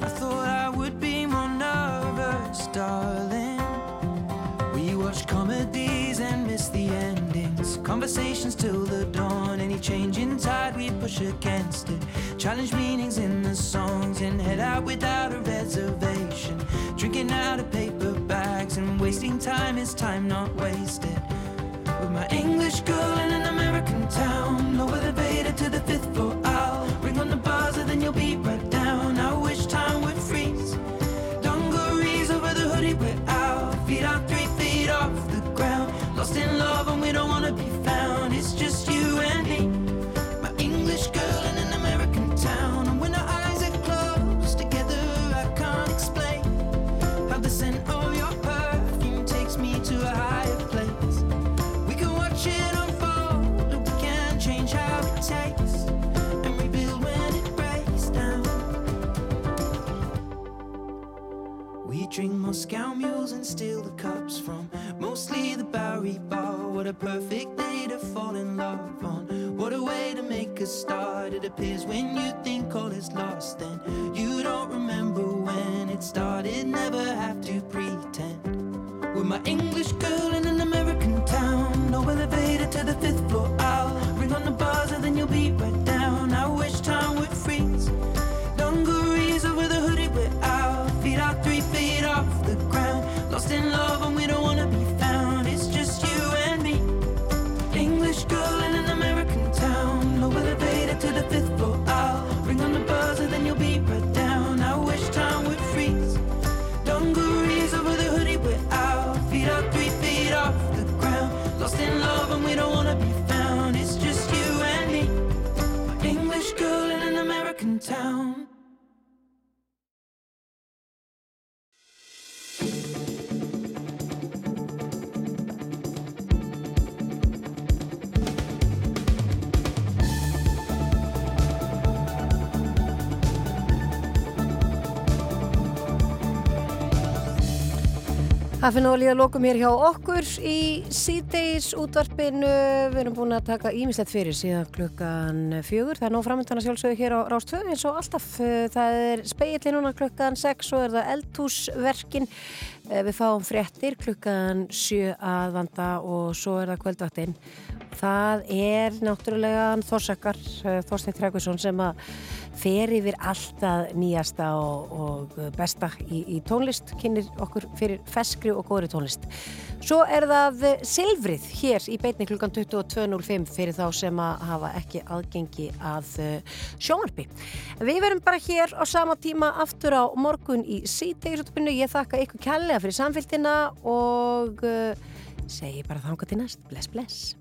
I thought I would be more nervous, darling. We watch comedies and miss the endings. Conversations till the dawn. Any change in tide, we push against it. Challenge meanings in the songs and head out without a reservation. Drinking out of paper bags and wasting time is time not wasted. With my English girl in an American town, lower the elevator to the fifth floor. I'll ring on the buzzer, then you'll be right Það finnum að líða lokum hér hjá okkur í síðdeis útvarpinu. Við erum búin að taka ímislegt fyrir síðan klukkan fjögur. Það er nóg framöndana sjálfsögur hér á Rástöðu eins og alltaf. Það er speilin núna klukkan sex og er það eldhúsverkin. Við fáum fréttir klukkan sjö að vanda og svo er það kvöldvaktinn. Það er náttúrulega Þorsakar, Þorstein Trækvísson sem að fer yfir alltaf nýjasta og, og besta í, í tónlist, kynir okkur fyrir feskri og góðri tónlist. Svo er það Silfrið hér í beitni klukkan 22.05 fyrir þá sem að hafa ekki aðgengi að uh, sjónvarpi. Við verum bara hér á sama tíma aftur á morgun í sítegisutbyrnu. Ég þakka ykkur kærlega fyrir samfélgina og uh, segi bara þanga til næst. Bless, bless.